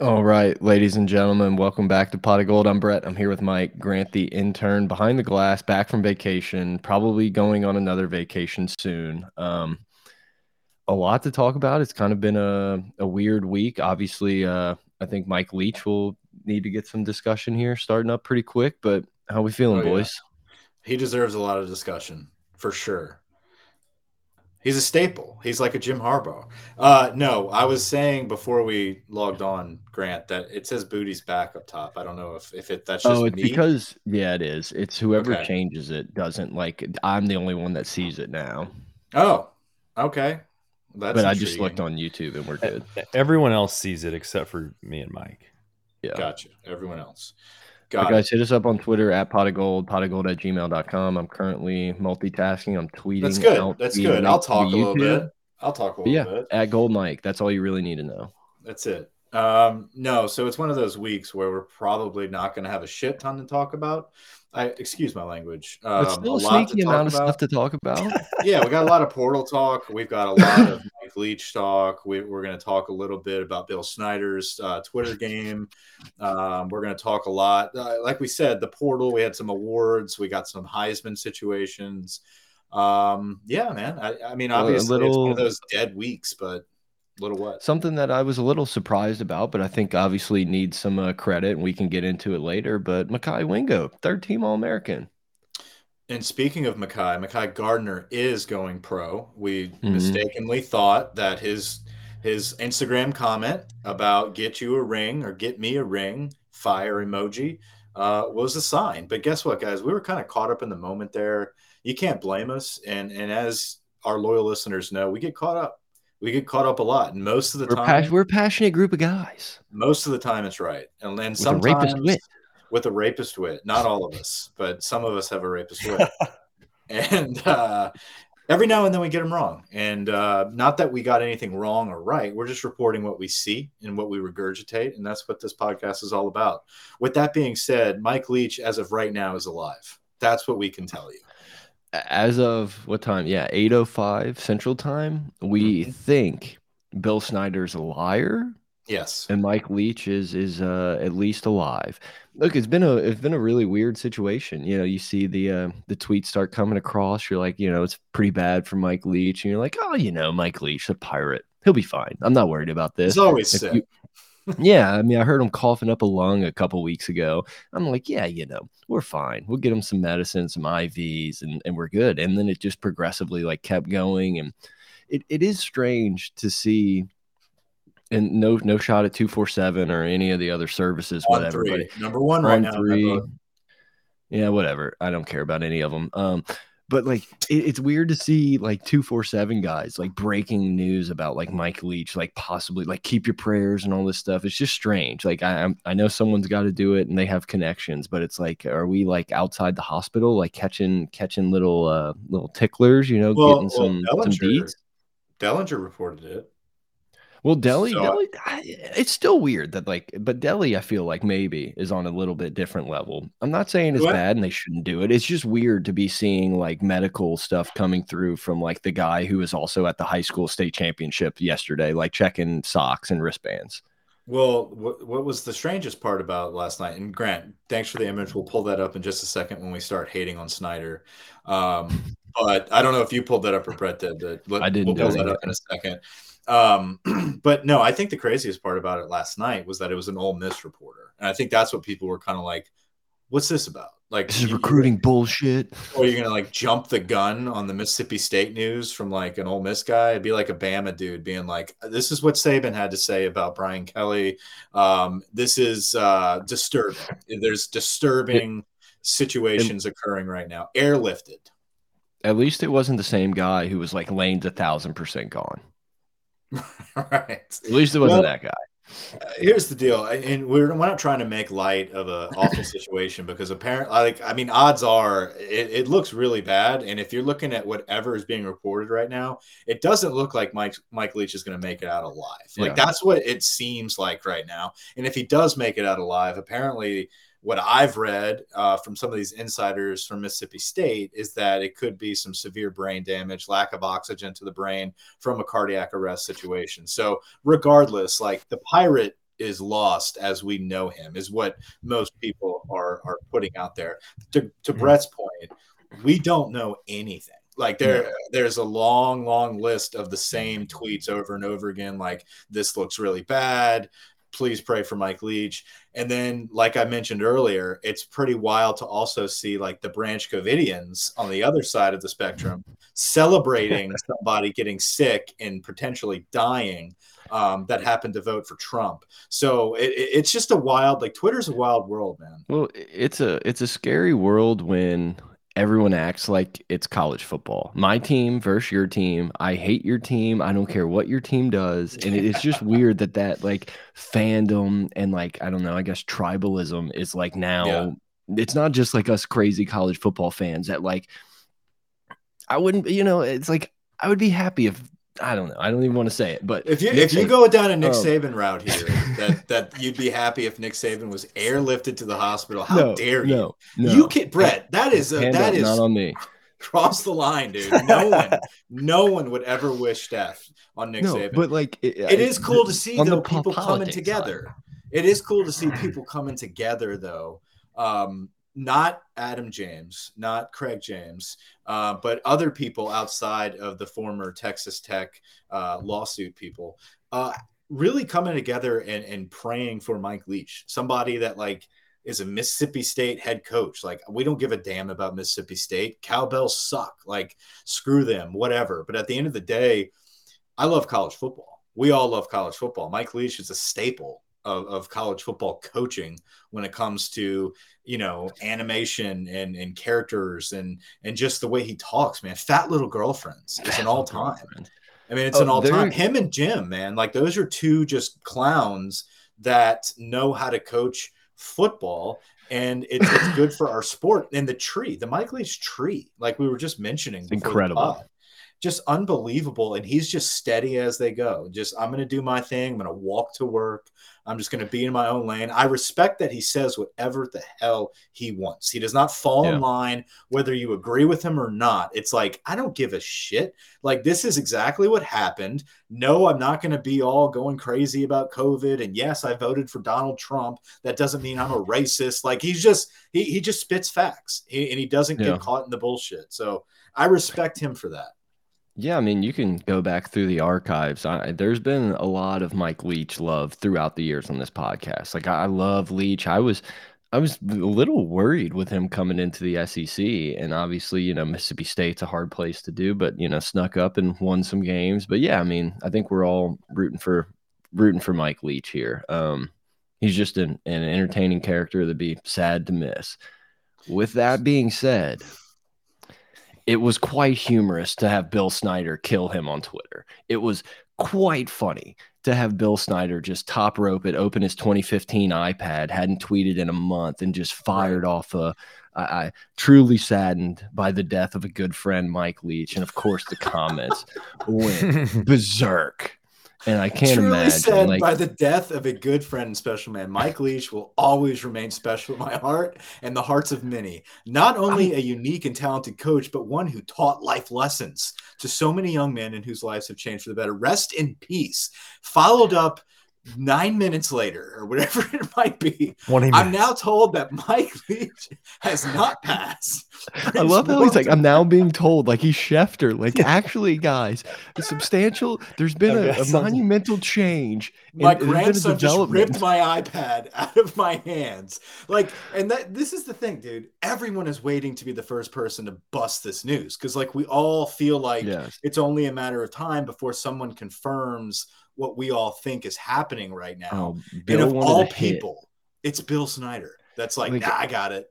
All right, ladies and gentlemen, welcome back to Pot of Gold. I'm Brett. I'm here with Mike Grant, the intern behind the glass, back from vacation, probably going on another vacation soon. Um, a lot to talk about. It's kind of been a, a weird week. Obviously, uh, I think Mike Leach will need to get some discussion here, starting up pretty quick. But how we feeling, oh, boys? He deserves a lot of discussion for sure. He's a staple. He's like a Jim Harbaugh. Uh, no, I was saying before we logged on, Grant, that it says Booty's back up top. I don't know if, if it that's just oh, it's me. because yeah, it is. It's whoever okay. changes it doesn't like. I'm the only one that sees it now. Oh, okay. That's but I just looked on YouTube and we're good. Everyone else sees it except for me and Mike. Yeah, gotcha. Everyone else. Got guys, hit us up on Twitter at pot of gold, pot of gold at gmail.com. I'm currently multitasking. I'm tweeting. That's good. That's good. I'll talk a little bit. I'll talk a little yeah, bit. At Gold Mike. That's all you really need to know. That's it. Um, no, so it's one of those weeks where we're probably not going to have a shit ton to talk about. I excuse my language. Um, but still a sneaky amount of stuff to talk about. yeah, we got a lot of portal talk. We've got a lot of Mike Leach talk. We, are going to talk a little bit about Bill Snyder's uh, Twitter game. Um, we're going to talk a lot. Uh, like we said, the portal. We had some awards. We got some Heisman situations. Um, yeah, man. I, I mean, obviously, little... it's one of those dead weeks, but little what? Something that I was a little surprised about, but I think obviously needs some uh, credit, and we can get into it later. But Mekhi Wingo, third team All American. And speaking of Mekhi, Mekhi Garner is going pro. We mm -hmm. mistakenly thought that his his Instagram comment about "get you a ring" or "get me a ring" fire emoji uh, was a sign. But guess what, guys? We were kind of caught up in the moment there. You can't blame us. And and as our loyal listeners know, we get caught up we get caught up a lot, and most of the we're time we're a passionate group of guys. Most of the time, it's right, and then sometimes rapist wit. with a rapist wit. Not all of us, but some of us have a rapist wit, and uh, every now and then we get them wrong. And uh, not that we got anything wrong or right. We're just reporting what we see and what we regurgitate, and that's what this podcast is all about. With that being said, Mike Leach, as of right now, is alive. That's what we can tell you as of what time? Yeah, 8:05 Central Time. We mm -hmm. think Bill Snyder's a liar. Yes. And Mike Leach is is uh, at least alive. Look, it's been a it's been a really weird situation. You know, you see the uh, the tweets start coming across. You're like, you know, it's pretty bad for Mike Leach, and you're like, oh, you know, Mike Leach, a pirate, he'll be fine. I'm not worried about this. He's always sick. You, yeah, I mean, I heard him coughing up a lung a couple weeks ago. I'm like, yeah, you know, we're fine. We'll get him some medicine, some IVs, and and we're good. And then it just progressively like kept going, and it, it is strange to see. And no no shot at two four seven or any of the other services, on whatever. Three. Number one right now. Three. Yeah, whatever. I don't care about any of them. Um, but like it, it's weird to see like 247 guys like breaking news about like Mike Leach like possibly like keep your prayers and all this stuff. It's just strange. Like I I'm, I know someone's got to do it and they have connections but it's like are we like outside the hospital like catching catching little uh little ticklers you know well, getting some well, some beats? Dellenger reported it well, Delhi, so, Delhi, it's still weird that like, but Delhi, I feel like maybe is on a little bit different level. I'm not saying it's what? bad and they shouldn't do it. It's just weird to be seeing like medical stuff coming through from like the guy who was also at the high school state championship yesterday, like checking socks and wristbands. Well, what, what was the strangest part about last night? And Grant, thanks for the image. We'll pull that up in just a second when we start hating on Snyder. Um, but I don't know if you pulled that up or Brett did. But I didn't. We'll pull that up in a second. Um, but no, I think the craziest part about it last night was that it was an Ole Miss reporter, and I think that's what people were kind of like, "What's this about?" Like, this is recruiting bullshit. Or you're gonna like jump the gun on the Mississippi State news from like an Ole Miss guy? It'd be like a Bama dude being like, "This is what Saban had to say about Brian Kelly. Um, this is uh, disturbing. There's disturbing." situations occurring right now airlifted at least it wasn't the same guy who was like lane's a thousand percent gone right. At least it wasn't well, that guy. Uh, here's the deal, and we're, we're not trying to make light of an awful situation because apparently, like, I mean, odds are it, it, looks really bad. And if you're looking at whatever is being reported right now, it doesn't look like Mike Mike Leach is going to make it out alive. Like yeah. that's what it seems like right now. And if he does make it out alive, apparently what I've read uh, from some of these insiders from Mississippi State is that it could be some severe brain damage, lack of oxygen to the brain from a cardiac arrest situation. So, regardless, like the pirate is lost as we know him, is what most people are are putting out there. To to Mm-hmm. Brett's point, we don't know anything. Like there, there's a long, long list of the same tweets over and over again. Like this looks really bad. Please pray for Mike Leach. And then, like I mentioned earlier, it's pretty wild to also see like the Branch Covidians on the other side of the spectrum celebrating somebody getting sick and potentially dying um, that happened to vote for Trump. So it, it- it's just a wild, like Twitter's a wild world, man. Well, it's a it's a scary world when everyone acts like it's college football. My team versus your team. I hate your team. I don't care what your team does, and it, it's just weird that that like fandom and like I don't know. I guess tribalism is like now. Yeah. It's not just like us crazy college football fans that like. I wouldn't, you know, it's like I would be happy if I don't know. I don't even want to say it, but If you Nick if you Saban- go down a Nick Oh. Saban route here, that that you'd be happy if Nick Saban was airlifted to the hospital. How no, dare you? no, no. You can Brett. That is a, Hand that up, is not on me. cross the line, dude. No one, no one would ever wish death on Nick no, Saban. but like it, it is cool to see though people coming together. It is cool to see people coming together though. Um, not Adam James, not Craig James, uh, but other people outside of the former Texas Tech uh, lawsuit people, uh, really coming together and, and praying for Mike Leach, somebody that like is a Mississippi State head coach. Like we don't give a damn about Mississippi State. Cowbells suck. Like screw them, whatever. But at the end of the day, I love college football. We all love college football. Mike Leach is a staple of, of college football coaching when it comes to you know animation and and characters and and just the way he talks. Man, fat little girlfriends is an all time. I mean, it's Oh, an all time. Him and Jim, man, like those are two just clowns that know how to coach football. And it's, it's good for our sport. And the tree, the Mike Leach tree, like we were just mentioning, incredible. Just unbelievable. And he's just steady as they go. Just, I'm going to do my thing. I'm going to walk to work. I'm just going to be in my own lane. I respect that he says whatever the hell he wants. He does not fall Yeah. in line, whether you agree with him or not. It's like, I don't give a shit. Like, this is exactly what happened. No, I'm not going to be all going crazy about COVID. And yes, I voted for Donald Trump. That doesn't mean I'm a racist. Like, he's just, he, he just spits facts he, and he doesn't Yeah. get caught in the bullshit. So I respect him for that. Yeah, I mean, you can go back through the archives. I, there's been a lot of Mike Leach love throughout the years on this podcast. Like, I, I love Leach. I was, I was a little worried with him coming into the SEC, and obviously, you know, Mississippi State's a hard place to do, but you know, snuck up and won some games. But yeah, I mean, I think we're all rooting for rooting for Mike Leach here. Um, he's just an, an entertaining character that'd be sad to miss. With that being said, it was quite humorous to have Bill Snyder kill him on Twitter. It was quite funny to have Bill Snyder just top rope it, open his 2015 iPad, hadn't tweeted in a month, and just fired off a. I, I truly saddened by the death of a good friend, Mike Leach, and of course the comments went berserk. And I can't Truly imagine, said like, by the death of a good friend and special man, Mike Leach will always remain special in my heart and the hearts of many. Not only a unique and talented coach, but one who taught life lessons to so many young men and whose lives have changed for the better. Rest in peace. Followed up nine minutes later, or whatever it might be. I'm now told that Mike Leach has not passed. I love how he's like, I'm now being told, like he's Schefter. Like, actually, guys, a substantial, there's been Okay, a, a sounds- monumental change. my there's been a grandson just ripped my iPad out of my hands. Like, and that this is the thing, dude. Everyone is waiting to be the first person to bust this news because, like, we all feel like Yes. it's only a matter of time before someone confirms what we all think is happening right now. Oh, and of all to hit. people, it's Bill Snyder. That's like, Like- nah, I got it.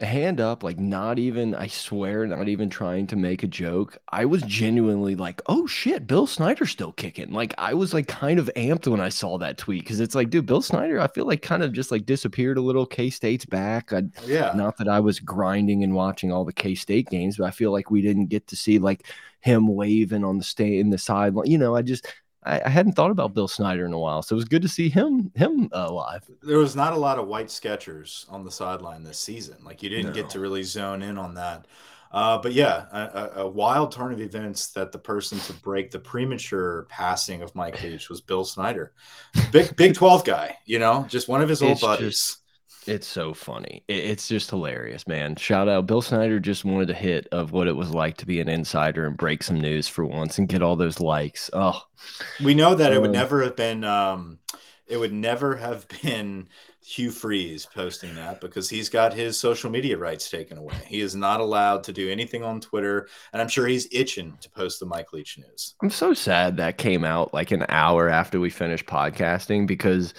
Hand up, like not even, I swear, not even trying to make a joke. I was genuinely like, oh shit, Bill Snyder's still kicking. Like I was like kind of amped when I saw that tweet because it's like, dude, Bill Snyder, I feel like kind of just like disappeared a little. K State's back. I, Yeah. not that I was grinding and watching all the K State games, but I feel like we didn't get to see like him waving on the stay in the sideline. You know, I just I, I hadn't thought about Bill Snyder in a while, so it was good to see him him uh, live. there was not a lot of white Skechers on the sideline this season. Like you didn't No. get to really zone in on that. Uh, but yeah, a, a, wild turn of events that the person to break the premature passing of Mike Leach was Bill Snyder, big Big Twelve guy. You know, just one of his old it's buddies. Just, it's so funny. It's just hilarious, man. Shout out Bill Snyder. Just wanted a hit of what it was like to be an insider and break some news for once and get all those likes. Oh, we know that it would never have been. Um, it would never have been Hugh Freeze posting that because he's got his social media rights taken away. He is not allowed to do anything on Twitter, and I'm sure he's itching to post the Mike Leach news. I'm so sad that came out like an hour after we finished podcasting because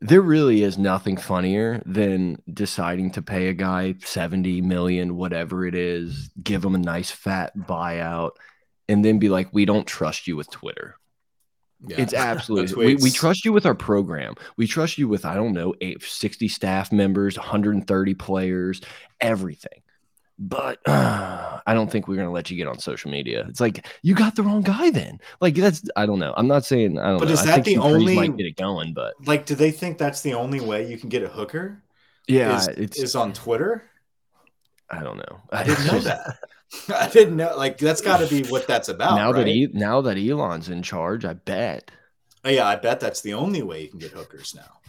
there really is nothing funnier than deciding to pay a guy 70 million whatever it is, give him a nice fat buyout and then be like we don't trust you with Twitter. Yeah. It's absolutely. we, we trust you with our program. We trust you with, I don't know, eight, 60 staff members, 130 players, everything. But uh, I don't think we're going to let you get on social media. It's like, you got the wrong guy then. Like, that's, I don't know. I'm not saying, I don't but know. is that the only, might get it going, but like, do they think that's the only way you can get a hooker? Yeah. Is, it's is on Twitter. I don't know. I didn't know that. I didn't know. Like that's got to be what that's about. Now right? that e- now that Elon's in charge, I bet. Oh, yeah, I bet that's the only way you can get hookers now.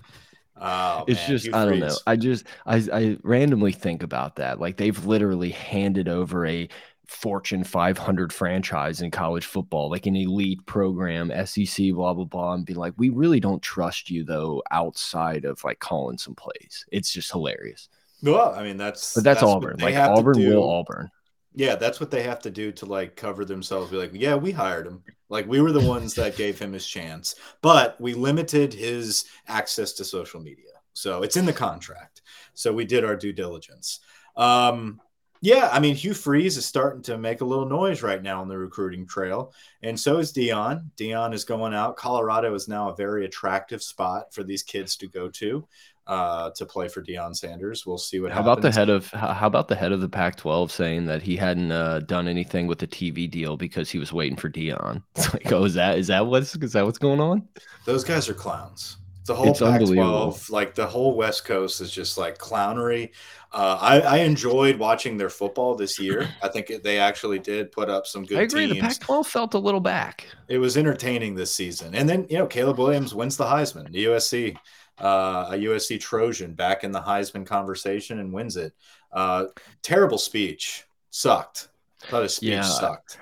Oh, it's man, just I don't know. I just I I randomly think about that. Like they've literally handed over a Fortune 500 franchise in college football, like an elite program, SEC, blah blah blah, and be like, we really don't trust you though outside of like calling some plays. It's just hilarious. Well, I mean that's but that's, that's Auburn. Like Auburn will Auburn. Yeah, that's what they have to do to like cover themselves. Be like, yeah, we hired him. Like we were the ones that gave him his chance, but we limited his access to social media. So it's in the contract. So we did our due diligence. Um, yeah, I mean, Hugh Freeze is starting to make a little noise right now on the recruiting trail, and so is Deion. Deion is going out. Colorado is now a very attractive spot for these kids to go to uh, to play for Deion Sanders. We'll see what. How happens. about the head of How about the head of the Pac-12 saying that he hadn't uh, done anything with the TV deal because he was waiting for Deion? It's like, oh, is that is that what's is that what's going on? Those guys are clowns. The whole Pac-12, like the whole West Coast, is just like clownery. Uh, I, I, enjoyed watching their football this year. I think they actually did put up some good. I agree. Teams. The Pac-12 felt a little back. It was entertaining this season, and then you know Caleb Williams wins the Heisman. The USC uh, a USC Trojan back in the Heisman conversation and wins it. Uh, terrible speech. Sucked. Thought his speech yeah, sucked.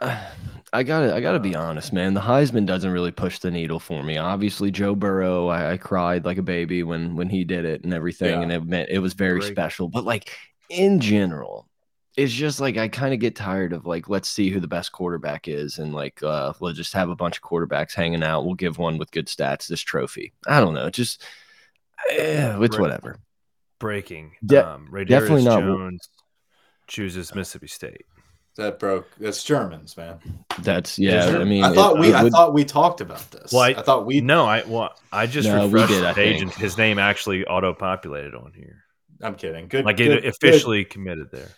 I gotta, I gotta be honest, man. The Heisman doesn't really push the needle for me. Obviously, Joe Burrow, I, I cried like a baby when when he did it and everything, yeah. and it meant it was very Great. special. But like in general, it's just like I kind of get tired of like let's see who the best quarterback is and like uh we'll just have a bunch of quarterbacks hanging out. We'll give one with good stats this trophy. I don't know, just eh, it's whatever. Breaking. De- um, definitely not. Jones chooses Mississippi State. That broke. That's Germans, man. That's yeah. I mean, I thought it, we. It I thought we talked about this. Well, I, I thought we. No, I. Well, I just no, refreshed we did, the page, and his name actually auto-populated on here. I'm kidding. Good. Like good, it officially good. committed there.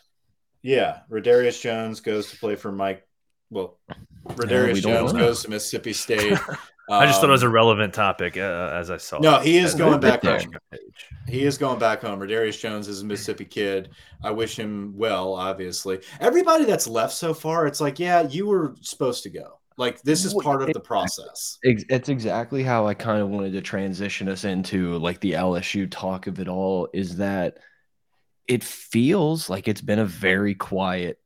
Yeah, Rodarius Jones goes to play for Mike. Well, Rodarius yeah, Jones goes to Mississippi State. I just thought it was a um, relevant topic uh, as I saw. No, he is going back home. He is going back home. Rodarius Jones is a Mississippi kid. I wish him well. Obviously, everybody that's left so far, it's like, yeah, you were supposed to go. Like this is part of the process. It's exactly how I kind of wanted to transition us into like the LSU talk of it all. Is that it feels like it's been a very quiet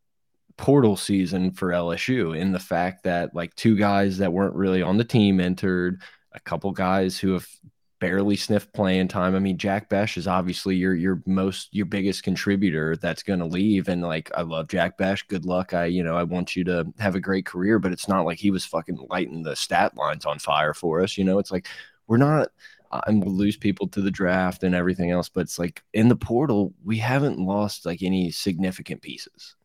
portal season for LSU in the fact that like two guys that weren't really on the team entered, a couple guys who have barely sniffed playing time. I mean, Jack Bech is obviously your your most your biggest contributor that's going to leave and like I love Jack Bech. Good luck. I you know, I want you to have a great career, but it's not like he was fucking lighting the stat lines on fire for us, you know? It's like we're not and we'll lose people to the draft and everything else. But it's like in the portal, we haven't lost like any significant pieces.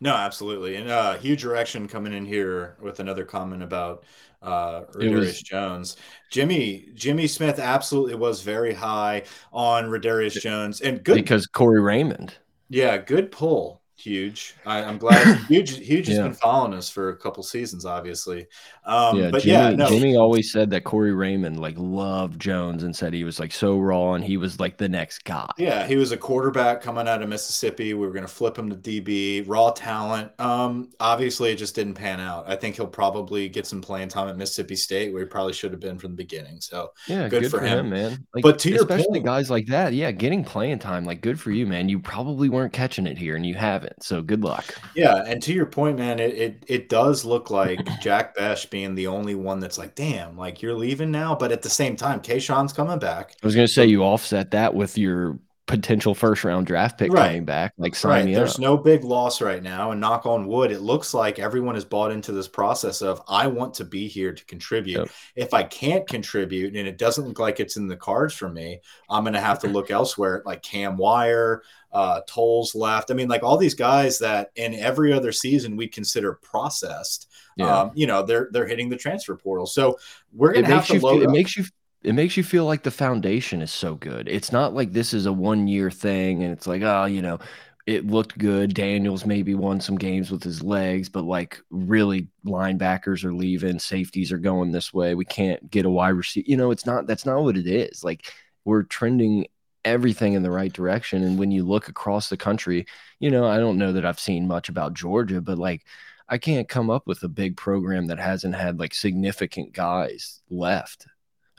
No, absolutely. And uh huge direction coming in here with another comment about uh Rodarius Jones. Jimmy Jimmy Smith absolutely was very high on Rodarius Jones and good because Corey Raymond. Yeah, good pull. Huge. I, am glad huge. Huge has been following us for a couple seasons, obviously. Um, yeah, but Jimmy, yeah, no. Jimmy always said that Corey Raymond like loved Jones and said he was like so raw and he was like the next guy. Yeah, he was a quarterback coming out of Mississippi. We were going to flip him to DB, raw talent. Um, obviously, it just didn't pan out. I think he'll probably get some playing time at Mississippi State, where he probably should have been from the beginning. So yeah, good, good for, him. him, man. Like, but to especially your point, guys like that, yeah, getting playing time, like good for you, man. You probably weren't catching it here, and you haven't. So good luck. Yeah, and to your point, man, it it, it does look like Jack Bech being the only one that's like, damn, like you're leaving now. But at the same time, Kayshon's coming back. I was gonna say you offset that with your potential first round draft pick right. coming back. Like sign right. There's up. no big loss right now. And knock on wood, it looks like everyone has bought into this process of I want to be here to contribute. Yep. If I can't contribute and it doesn't look like it's in the cards for me, I'm gonna have to look elsewhere like Cam Wire, uh Tolles left. I mean, like all these guys that in every other season we consider processed. Yeah. Um, you know, they're they're hitting the transfer portal. So we're gonna it have to load. Feel, it makes you it makes you feel like the foundation is so good. It's not like this is a one year thing and it's like, oh, you know, it looked good. Daniels maybe won some games with his legs, but like really linebackers are leaving, safeties are going this way. We can't get a wide receiver. You know, it's not that's not what it is. Like we're trending everything in the right direction. And when you look across the country, you know, I don't know that I've seen much about Georgia, but like I can't come up with a big program that hasn't had like significant guys left.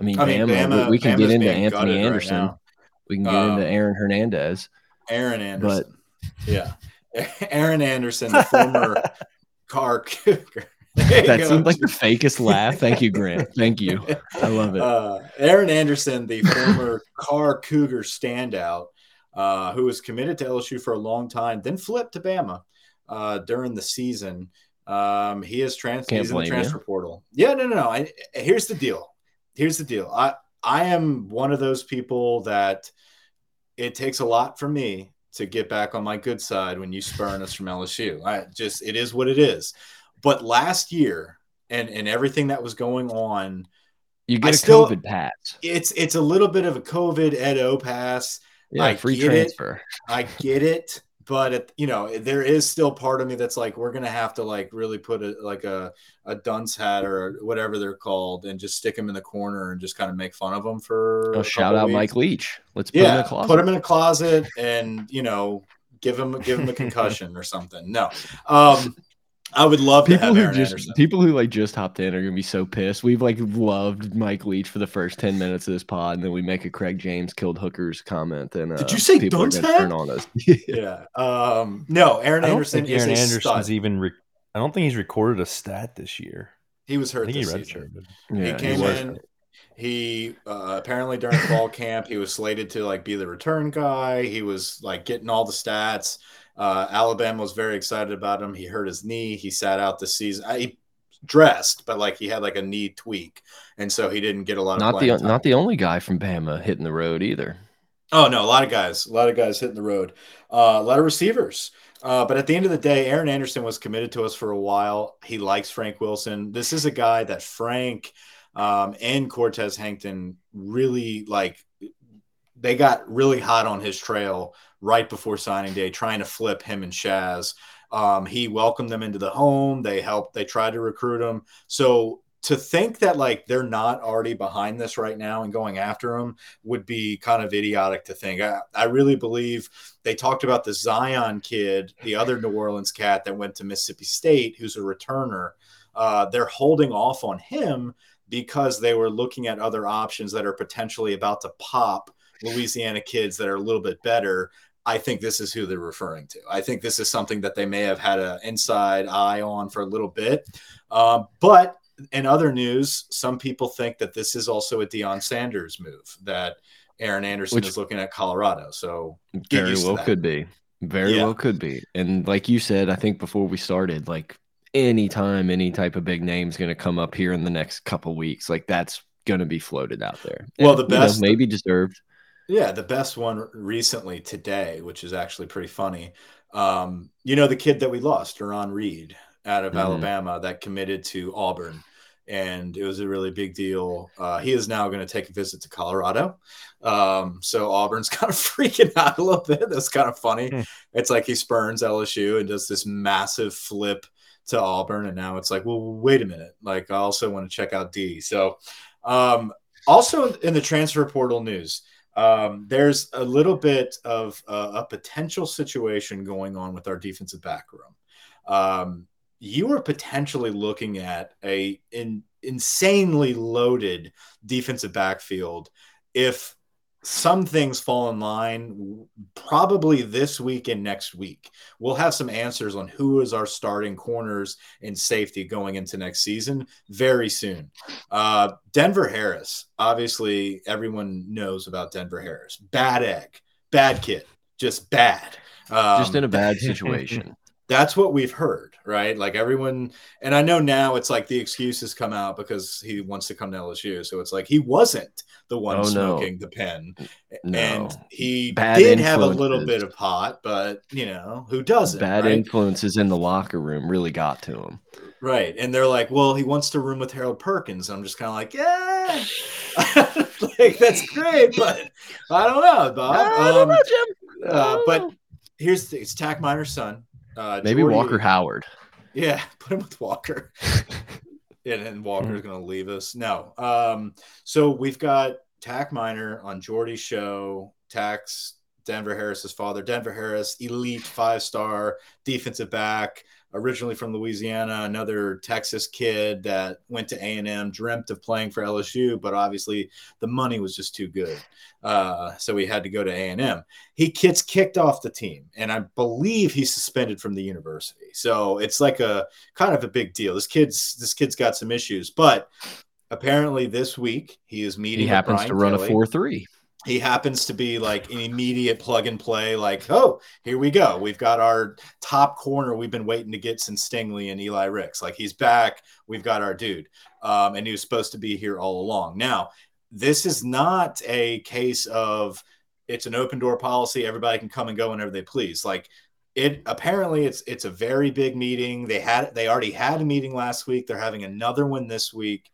I mean, I mean Bama, Bama, we can Bama's get into Anthony Anderson. Right we can get um, into Aaron Hernandez. Aaron Anderson. But yeah. Aaron Anderson, the former Karr that go. seemed like the fakest laugh. Thank you, Grant. Thank you. I love it. Uh, Aaron Anderson, the former Karr Cougar standout, uh, who was committed to LSU for a long time, then flipped to Bama uh, during the season. Um, he is trans- he's in the transfer you. portal. Yeah, no, no, no. I, here's the deal here's the deal. I I am one of those people that it takes a lot for me to get back on my good side when you spurn us from LSU. I just it is what it is. But last year and and everything that was going on, you get I a still, COVID pass. It's it's a little bit of a COVID Edo pass. Yeah, I free transfer. It. I get it but it, you know there is still part of me that's like we're gonna have to like really put a like a a dunce hat or whatever they're called and just stick them in the corner and just kind of make fun of them for oh, shout out weeks. Mike Leach. Let's put yeah, him in a closet put him in a closet and you know give him give him a concussion or something. No um I would love people who just Anderson. people who like just hopped in are gonna be so pissed. We've like loved Mike Leach for the first ten minutes of this pod, and then we make a Craig James killed hookers comment. And uh, did you say people turn on us? yeah. Um. No, Aaron Anderson. Is Aaron Anderson's stud. even. Re- I don't think he's recorded a stat this year. He was hurt. he redshirted. Yeah, he came he in. He uh, apparently during fall camp he was slated to like be the return guy. He was like getting all the stats. Uh, Alabama was very excited about him. He hurt his knee. He sat out the season. He dressed, but like he had like a knee tweak, and so he didn't get a lot not of. Not the not the only guy from Bama hitting the road either. Oh no, a lot of guys, a lot of guys hitting the road, uh, a lot of receivers. Uh, but at the end of the day, Aaron Anderson was committed to us for a while. He likes Frank Wilson. This is a guy that Frank um, and Cortez Hankton really like. They got really hot on his trail right before signing day, trying to flip him and Shaz. Um, he welcomed them into the home. They helped. They tried to recruit him. So to think that like they're not already behind this right now and going after him would be kind of idiotic to think. I, I really believe they talked about the Zion kid, the other New Orleans cat that went to Mississippi State, who's a returner. Uh, they're holding off on him because they were looking at other options that are potentially about to pop Louisiana kids that are a little bit better I think this is who they're referring to. I think this is something that they may have had an inside eye on for a little bit. Um, but in other news, some people think that this is also a Deion Sanders move that Aaron Anderson Which is looking at Colorado. So very well could be. Very yeah. well could be. And like you said, I think before we started, like anytime any type of big name is going to come up here in the next couple weeks, like that's going to be floated out there. Well, and, the best you know, maybe deserved. Yeah, the best one recently today, which is actually pretty funny. Um, you know, the kid that we lost, Duran Reed, out of mm-hmm. Alabama, that committed to Auburn. and it was a really big deal. Uh, he is now going to take a visit to Colorado. Um, so Auburn's kind of freaking out a little bit. That's kind of funny. Hmm. It's like he spurns LSU and does this massive flip to Auburn, and now it's like, well, wait a minute. Like I also want to check out D. So, um, also in the transfer portal news. Um, there's a little bit of uh, a potential situation going on with our defensive back room. Um, you are potentially looking at a in, insanely loaded defensive backfield if some things fall in line probably this week and next week. We'll have some answers on who is our starting corners and safety going into next season very soon. Uh, Denver Harris, obviously, everyone knows about Denver Harris. Bad egg, bad kid, just bad. Um, just in a bad situation that's what we've heard, right? Like everyone, and I know now it's like the excuses come out because he wants to come to LSU. So it's like he wasn't the one oh, smoking no. the pen, no. and he Bad did have a little bit of pot, but you know who doesn't? Bad right? influences in the locker room really got to him, right? And they're like, "Well, he wants to room with Harold Perkins." I'm just kind of like, "Yeah, like that's great, but I don't know, Bob." I don't um, know, Jim. Uh, but here's the, it's Takk Miner's son uh, Maybe Jordy, Walker Howard. Yeah, put him with Walker. and then Walker's mm-hmm. going to leave us. No. Um, so we've got Takk Miner on Jordy's show. Tax Denver Harris's father. Denver Harris, elite five star defensive back originally from Louisiana, another Texas kid that went to A&M, dreamt of playing for LSU, but obviously the money was just too good. Uh, so he had to go to A&M. He gets kicked off the team, and I believe he's suspended from the university. So it's like a kind of a big deal. This kid's this kid's got some issues, but apparently this week he is meeting. He happens to run Kelly. a four three he happens to be like an immediate plug and play, like, oh, here we go. We've got our top corner we've been waiting to get since Stingley and Eli Ricks. Like he's back. We've got our dude. Um, and he was supposed to be here all along. Now, this is not a case of it's an open door policy. Everybody can come and go whenever they please. Like it apparently it's it's a very big meeting. They had they already had a meeting last week. They're having another one this week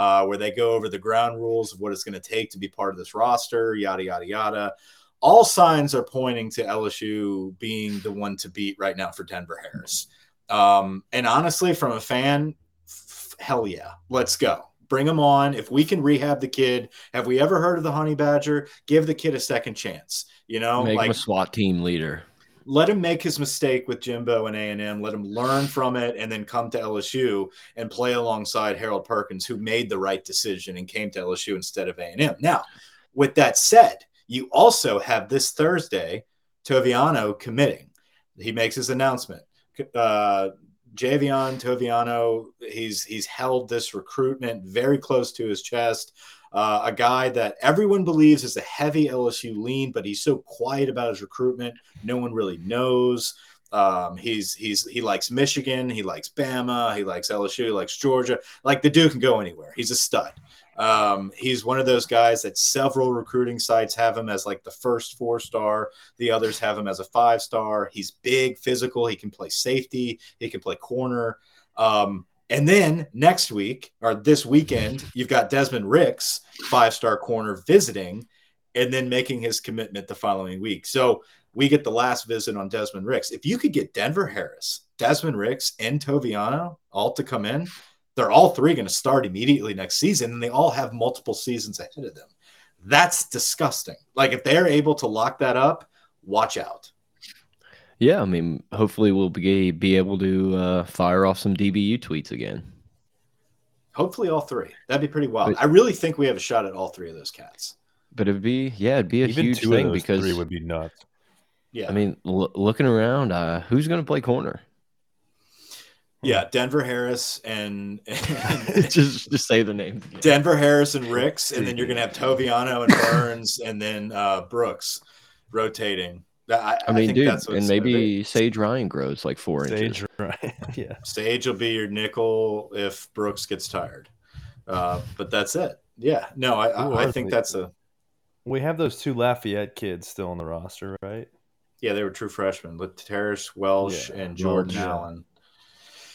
uh, where they go over the ground rules of what it's going to take to be part of this roster, yada, yada, yada. All signs are pointing to LSU being the one to beat right now for Denver Harris. Um, and honestly, from a fan, f- hell yeah, let's go. Bring him on. If we can rehab the kid, have we ever heard of the Honey Badger? Give the kid a second chance. You know, make like, him a SWAT team leader let him make his mistake with Jimbo and A&M, let him learn from it and then come to LSU and play alongside Harold Perkins who made the right decision and came to LSU instead of A&M. Now, with that said, you also have this Thursday Toviano committing. He makes his announcement. Uh, Javien Toviano, he's he's held this recruitment very close to his chest uh, a guy that everyone believes is a heavy LSU lean, but he's so quiet about his recruitment. No one really knows. Um, he's he's he likes Michigan, he likes Bama, he likes LSU, he likes Georgia. Like the dude can go anywhere. He's a stud. Um, he's one of those guys that several recruiting sites have him as like the first four star. The others have him as a five star. He's big, physical. He can play safety. He can play corner. Um, and then next week or this weekend, you've got Desmond Ricks, five star corner, visiting and then making his commitment the following week. So we get the last visit on Desmond Ricks. If you could get Denver Harris, Desmond Ricks, and Toviano all to come in, they're all three going to start immediately next season, and they all have multiple seasons ahead of them. That's disgusting. Like if they're able to lock that up, watch out. Yeah, I mean, hopefully we'll be be able to uh, fire off some DBU tweets again. Hopefully, all three. That'd be pretty wild. But, I really think we have a shot at all three of those cats. But it'd be yeah, it'd be a Even huge thing because three would be nuts. Yeah, I mean, looking around, uh, who's going to play corner? Yeah, Denver Harris and, and just just say the name. Denver Harris and Ricks, and then you're gonna have Toviano and Burns, and then uh, Brooks rotating. I, I mean, I dude, and maybe Sage Ryan grows like four Sage inches. Ryan, yeah. Sage will be your nickel if Brooks gets tired, uh, but that's it. Yeah, no, I, Ooh, I, think that's a. We have those two Lafayette kids still on the roster, right? Yeah, they were true freshmen: Terrace Welsh yeah. and Jordan Allen.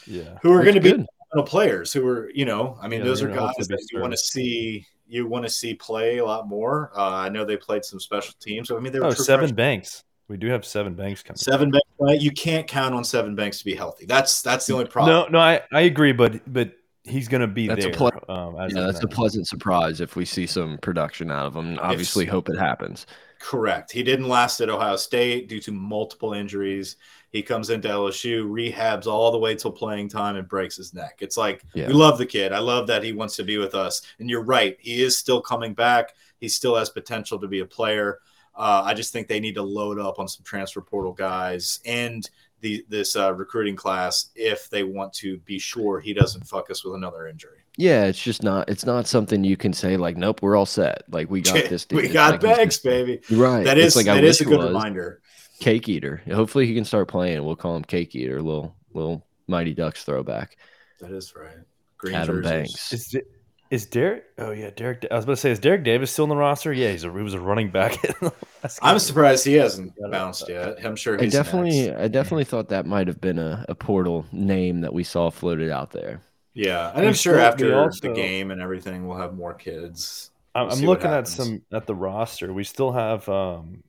Yeah, who are going to be developmental players who are, you know, I mean, yeah, those are guys that you want to see. You want to see play a lot more. Uh, I know they played some special teams. So, I mean, they were oh, Sevyn Banks. We do have Sevyn Banks coming. Sevyn Banks, right? You can't count on Sevyn Banks to be healthy. That's that's the only problem. No, no, I, I agree, but but he's going to be that's there. A ple- um, yeah, that's a pleasant surprise if we see some production out of him. Obviously, it's, hope it happens. Correct. He didn't last at Ohio State due to multiple injuries. He comes into LSU, rehabs all the way till playing time, and breaks his neck. It's like yeah. we love the kid. I love that he wants to be with us. And you're right, he is still coming back. He still has potential to be a player. Uh, I just think they need to load up on some transfer portal guys and the this uh, recruiting class if they want to be sure he doesn't fuck us with another injury. Yeah, it's just not. It's not something you can say like, "Nope, we're all set." Like we got this. Dude. we got like, bags, baby. Right. That is like, that is a good reminder. Cake eater. Hopefully, he can start playing. We'll call him Cake Eater. Little little Mighty Ducks throwback. That is right. Green Adam jerseys. Banks. Is, it, is Derek? Oh yeah, Derek. I was about to say, is Derek Davis still in the roster? Yeah, he's a he was a running back. I'm surprised he hasn't bounced yet. I'm sure. I definitely, next. I definitely thought that might have been a, a portal name that we saw floated out there. Yeah, and I'm sure after also, the game and everything, we'll have more kids. We'll I'm looking at some at the roster. We still have um,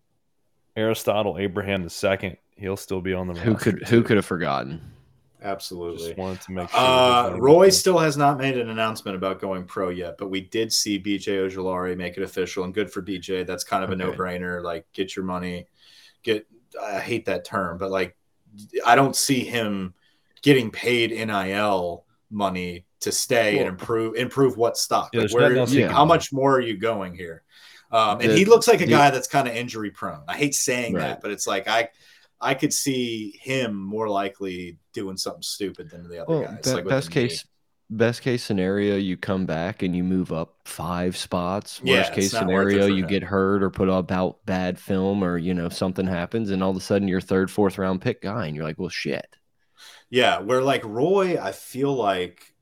Aristotle Abraham the second. He'll still be on the roster. who could too. who could have forgotten? Absolutely. Just wanted to make sure. Uh, Roy still has not made an announcement about going pro yet, but we did see BJ Ojulari make it official, and good for BJ. That's kind of okay. a no-brainer. Like, get your money. Get. I hate that term, but like, I don't see him getting paid NIL money to stay well, and improve improve what stock. Yeah, like where, yeah. How much more are you going here? Um, and the, he looks like a guy that's kind of injury prone. I hate saying right. that, but it's like I I could see him more likely doing something stupid than the other well, guys. Be- like best case, best case scenario, you come back and you move up five spots. Yeah, Worst case scenario, you him. get hurt or put up about bad film, or you know something happens, and all of a sudden you're third, fourth round pick guy, and you're like, well, shit. Yeah, where like Roy, I feel like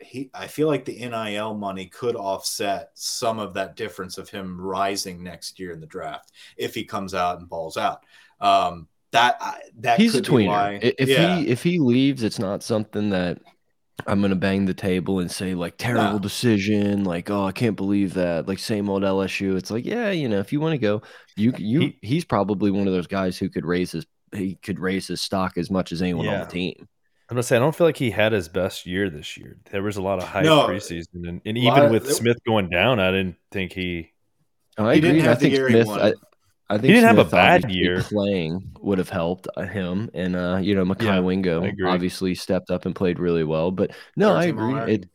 he I feel like the NIL money could offset some of that difference of him rising next year in the draft if he comes out and balls out. Um, that that he's a tweener. If yeah. he if he leaves, it's not something that I'm gonna bang the table and say like terrible no. decision, like oh I can't believe that, like same old LSU. It's like yeah, you know if you want to go, you you he, he's probably one of those guys who could raise his he could raise his stock as much as anyone yeah. on the team. I'm gonna say I don't feel like he had his best year this year. There was a lot of hype no, preseason, and, and even with Smith going down, I didn't think he. Oh, I he agree. I think Smith. I, I, think he didn't Smith have a bad year. Playing would have helped uh, him, and uh, you know, Mekhi yeah, Wingo obviously stepped up and played really well. But no, I agree. It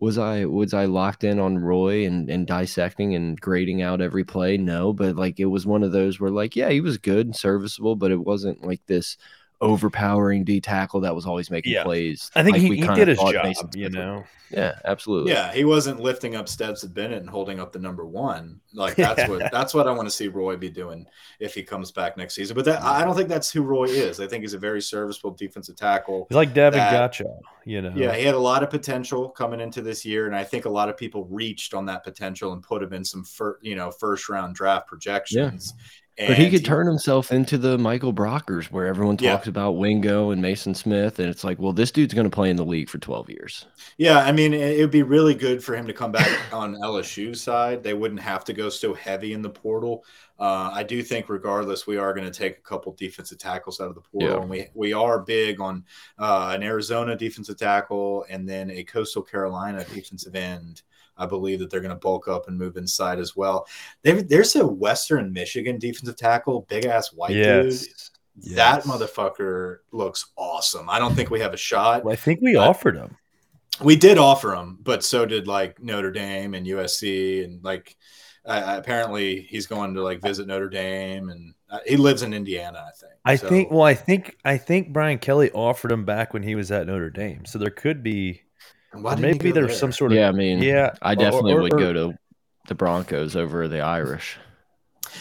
was I was I locked in on Roy and and dissecting and grading out every play. No, but like it was one of those where like yeah, he was good and serviceable, but it wasn't like this overpowering D tackle that was always making yeah. plays. I think like he, he did his job, Mason you know. Yeah, absolutely. Yeah, he wasn't lifting up Stetson Bennett and holding up the number one. Like that's what that's what I want to see Roy be doing if he comes back next season. But that, I don't think that's who Roy is. I think he's a very serviceable defensive tackle. He's like David Gotcha, you know. Yeah, he had a lot of potential coming into this year, and I think a lot of people reached on that potential and put him in some fir- you know first round draft projections. Yeah. And but he could turn himself into the Michael Brockers, where everyone talks yeah. about Wingo and Mason Smith, and it's like, well, this dude's going to play in the league for twelve years. Yeah, I mean, it would be really good for him to come back on LSU side. They wouldn't have to go so heavy in the portal. Uh, I do think, regardless, we are going to take a couple defensive tackles out of the portal, yeah. and we we are big on uh, an Arizona defensive tackle and then a Coastal Carolina defensive end. I believe that they're going to bulk up and move inside as well. They've, there's a Western Michigan defensive tackle, big ass white yes. dude. Yes. That motherfucker looks awesome. I don't think we have a shot. Well, I think we offered him. We did offer him, but so did like Notre Dame and USC, and like uh, apparently he's going to like visit Notre Dame, and uh, he lives in Indiana, I think. I so, think. Well, I think I think Brian Kelly offered him back when he was at Notre Dame, so there could be maybe there's there? some sort of yeah. I mean, yeah, I definitely or, or, would go to the Broncos over the Irish.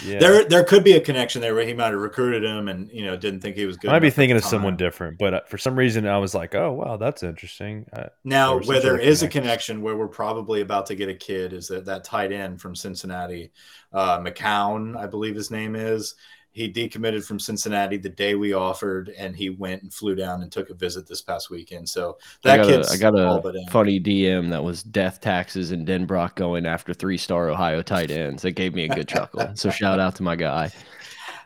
Yeah. There, there could be a connection there where he might have recruited him and you know didn't think he was good. I might be thinking of someone different, but uh, for some reason I was like, oh wow, that's interesting. Uh, now, where there is a connection where we're probably about to get a kid is that that tight end from Cincinnati, uh, McCown, I believe his name is, he decommitted from Cincinnati the day we offered, and he went and flew down and took a visit this past weekend. So that I got kid's a, I got a funny DM that was death taxes and Denbrock going after three star Ohio tight ends. That gave me a good chuckle. So shout out to my guy.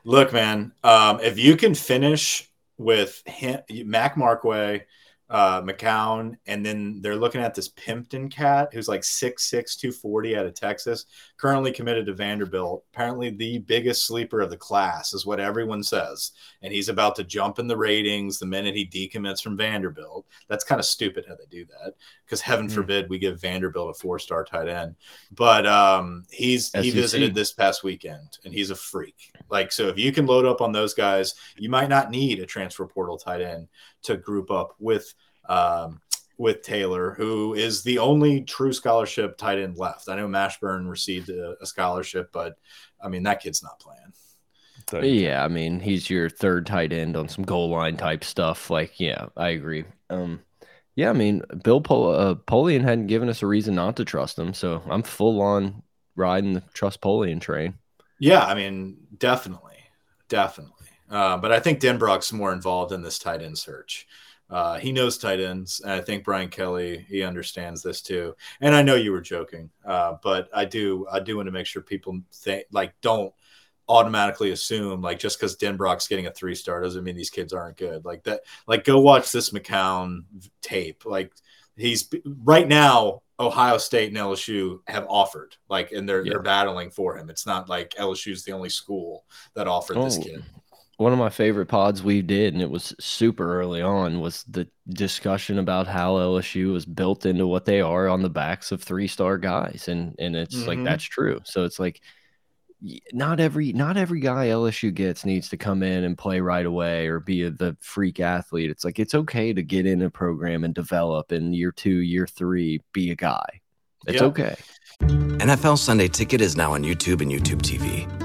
Look, man, um, if you can finish with him, Mac Markway – uh, McCown, and then they're looking at this Pimpton cat who's like 6'6, 240 out of Texas, currently committed to Vanderbilt. Apparently, the biggest sleeper of the class is what everyone says. And he's about to jump in the ratings the minute he decommits from Vanderbilt. That's kind of stupid how they do that because heaven mm. forbid we give Vanderbilt a four star tight end. But um, he's SEC. he visited this past weekend and he's a freak. Like, so if you can load up on those guys, you might not need a transfer portal tight end to group up with um, with Taylor, who is the only true scholarship tight end left. I know Mashburn received a, a scholarship, but I mean that kid's not playing. Yeah, I mean he's your third tight end on some goal line type stuff. Like, yeah, I agree. Um, yeah, I mean Bill Pol- uh, Polian hadn't given us a reason not to trust him, so I'm full on riding the trust Polian train. Yeah, I mean definitely, definitely. Uh, but I think Denbrock's more involved in this tight end search. Uh, he knows tight ends, and I think Brian Kelly he understands this too. And I know you were joking, uh, but I do I do want to make sure people think like don't automatically assume like just because Denbrock's getting a three star doesn't mean these kids aren't good. Like that, like go watch this McCown tape. Like he's right now. Ohio State and LSU have offered, like, and they're yeah. they're battling for him. It's not like LSU's the only school that offered oh, this kid one of my favorite pods we did, and it was super early on, was the discussion about how LSU was built into what they are on the backs of three star guys, and and it's mm-hmm. like that's true. So it's like not every not every guy LSU gets needs to come in and play right away or be a, the freak athlete. It's like it's okay to get in a program and develop in year two, year three, be a guy. It's yep. okay. NFL Sunday Ticket is now on YouTube and YouTube TV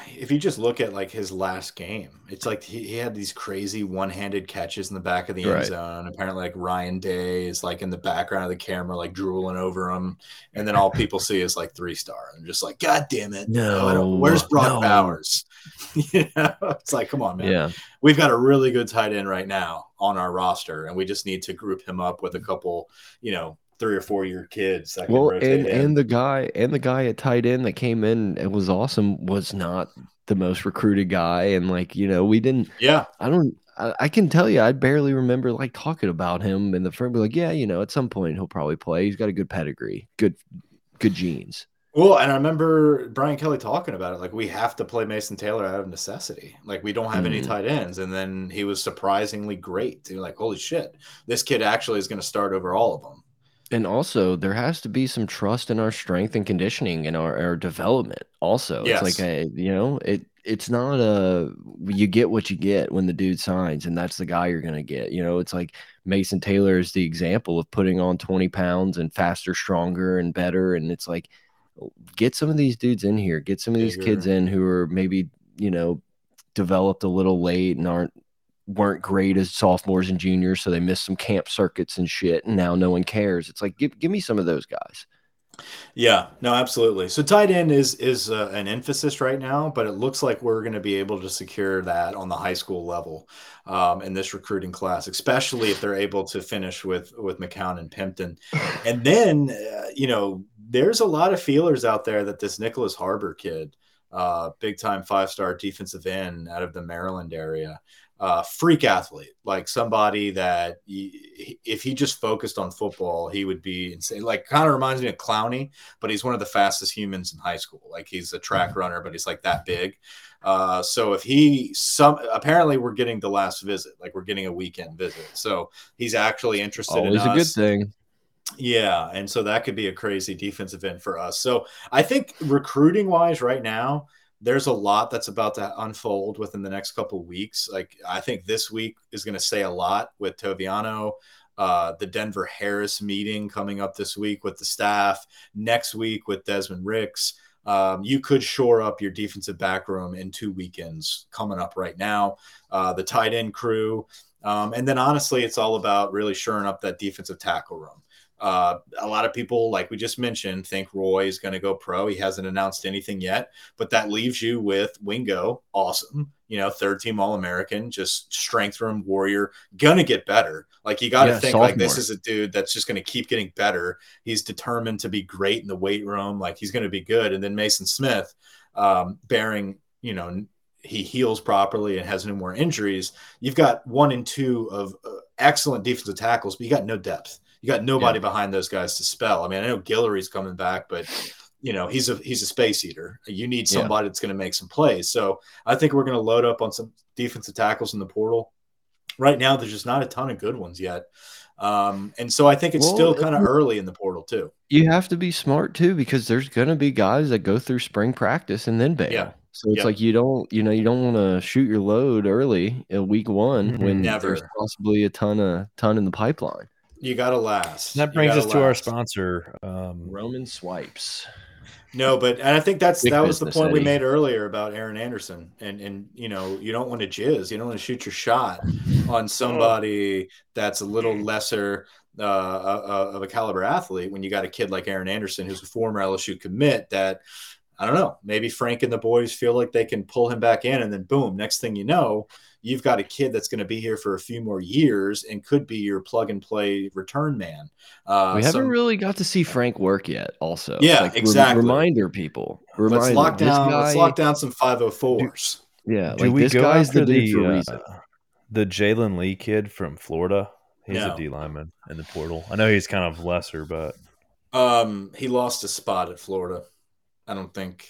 if you just look at like his last game, it's like he, he had these crazy one-handed catches in the back of the end zone. Apparently, like Ryan Day is like in the background of the camera, like drooling over him, and then all people see is like three star, I'm just like, God damn it, no, where's Brock no. Bowers? you know, it's like, come on, man. Yeah, we've got a really good tight end right now on our roster, and we just need to group him up with a couple, you know, three or four year kids. well, and and the guy and the guy at tight end that came in and was awesome was not the most recruited guy, and like you know we didn't. Yeah, I don't. I, I can tell you, I barely remember like talking about him in the firm. be Like, yeah, you know, at some point he'll probably play. He's got a good pedigree, good, good genes. Well, and I remember Brian Kelly talking about it. Like, we have to play Mason Taylor out of necessity. Like, we don't have mm. any tight ends. And then he was surprisingly great. You're like, holy shit, this kid actually is going to start over all of them. And also, there has to be some trust in our strength and conditioning and our, our development. Also, yes. it's like a uh, you know, it it's not a you get what you get when the dude signs, and that's the guy you're gonna get. You know, it's like Mason Taylor is the example of putting on 20 pounds and faster, stronger, and better. And it's like, get some of these dudes in here, get some of these kids mm-hmm. in who are maybe you know developed a little late and aren't weren't great as sophomores and juniors, so they missed some camp circuits and shit, and now no one cares. It's like give give me some of those guys. Yeah, no, absolutely. So tight end is is uh, an emphasis right now, but it looks like we're going to be able to secure that on the high school level um, in this recruiting class, especially if they're able to finish with with McCown and Pimpton. And then, uh, you know, there's a lot of feelers out there that this Nyckoles Harbor kid, uh, big time five star defensive end out of the Maryland area, uh, freak athlete, like somebody that he, if he just focused on football, he would be insane. Like kind of reminds me of Clowney, but he's one of the fastest humans in high school. Like he's a track mm-hmm. runner, but he's like that big. Uh, so if he some apparently we're getting the last visit, like we're getting a weekend visit. So he's actually interested. Always in a us. good thing. Yeah, and so that could be a crazy defensive end for us. So I think recruiting wise, right now, there's a lot that's about to unfold within the next couple weeks. Like I think this week is going to say a lot with Toviano. Uh, the Denver Harris meeting coming up this week with the staff. Next week with Desmond Ricks. Um, you could shore up your defensive back room in two weekends coming up right now. Uh, the tight end crew. Um, and then honestly, it's all about really shoring up that defensive tackle room. Uh, a lot of people, like we just mentioned, think Roy is going to go pro. He hasn't announced anything yet, but that leaves you with Wingo, awesome, you know, third team All American, just strength room warrior, gonna get better. Like you got to yeah, think, sophomore. like this is a dude that's just going to keep getting better. He's determined to be great in the weight room. Like he's going to be good. And then Maason Smith, um, bearing, you know, he heals properly and has no more injuries. You've got one and two of uh, excellent defensive tackles, but you got no depth. You got nobody yeah. behind those guys to spell. I mean, I know Guillory's coming back, but you know he's a he's a space eater. You need somebody yeah. that's going to make some plays. So I think we're going to load up on some defensive tackles in the portal. Right now, there's just not a ton of good ones yet. Um, and so I think it's well, still kind of early in the portal too. You have to be smart too because there's going to be guys that go through spring practice and then bail. Yeah. So it's like you don't, you know, you don't want to shoot your load early in week one when Never. there's possibly a ton of ton in the pipeline. You got to last. That brings us last. to our sponsor, um, Roman Swipes. No, but and I think that's Big that was the point Eddie. we made earlier about Aaron Anderson, and and you know you don't want to jizz, you don't want to shoot your shot on somebody that's a little lesser uh, uh, uh, of a caliber athlete when you got a kid like Aaron Anderson who's a former LSU commit that I don't know maybe Frank and the boys feel like they can pull him back in, and then boom, next thing you know you've got a kid that's going to be here for a few more years and could be your plug and play return man. Uh, we haven't really got to see Frank work yet. Also, yeah, like, exactly. reminder people. Reminder, let's lock down. Guy, let's lock down some five hundred fours. Yeah, like this guy's the the, uh, the Jalen Lee kid from Florida. He's no. a D lineman in the portal. I know he's kind of lesser, but um, he lost a spot at Florida. I don't think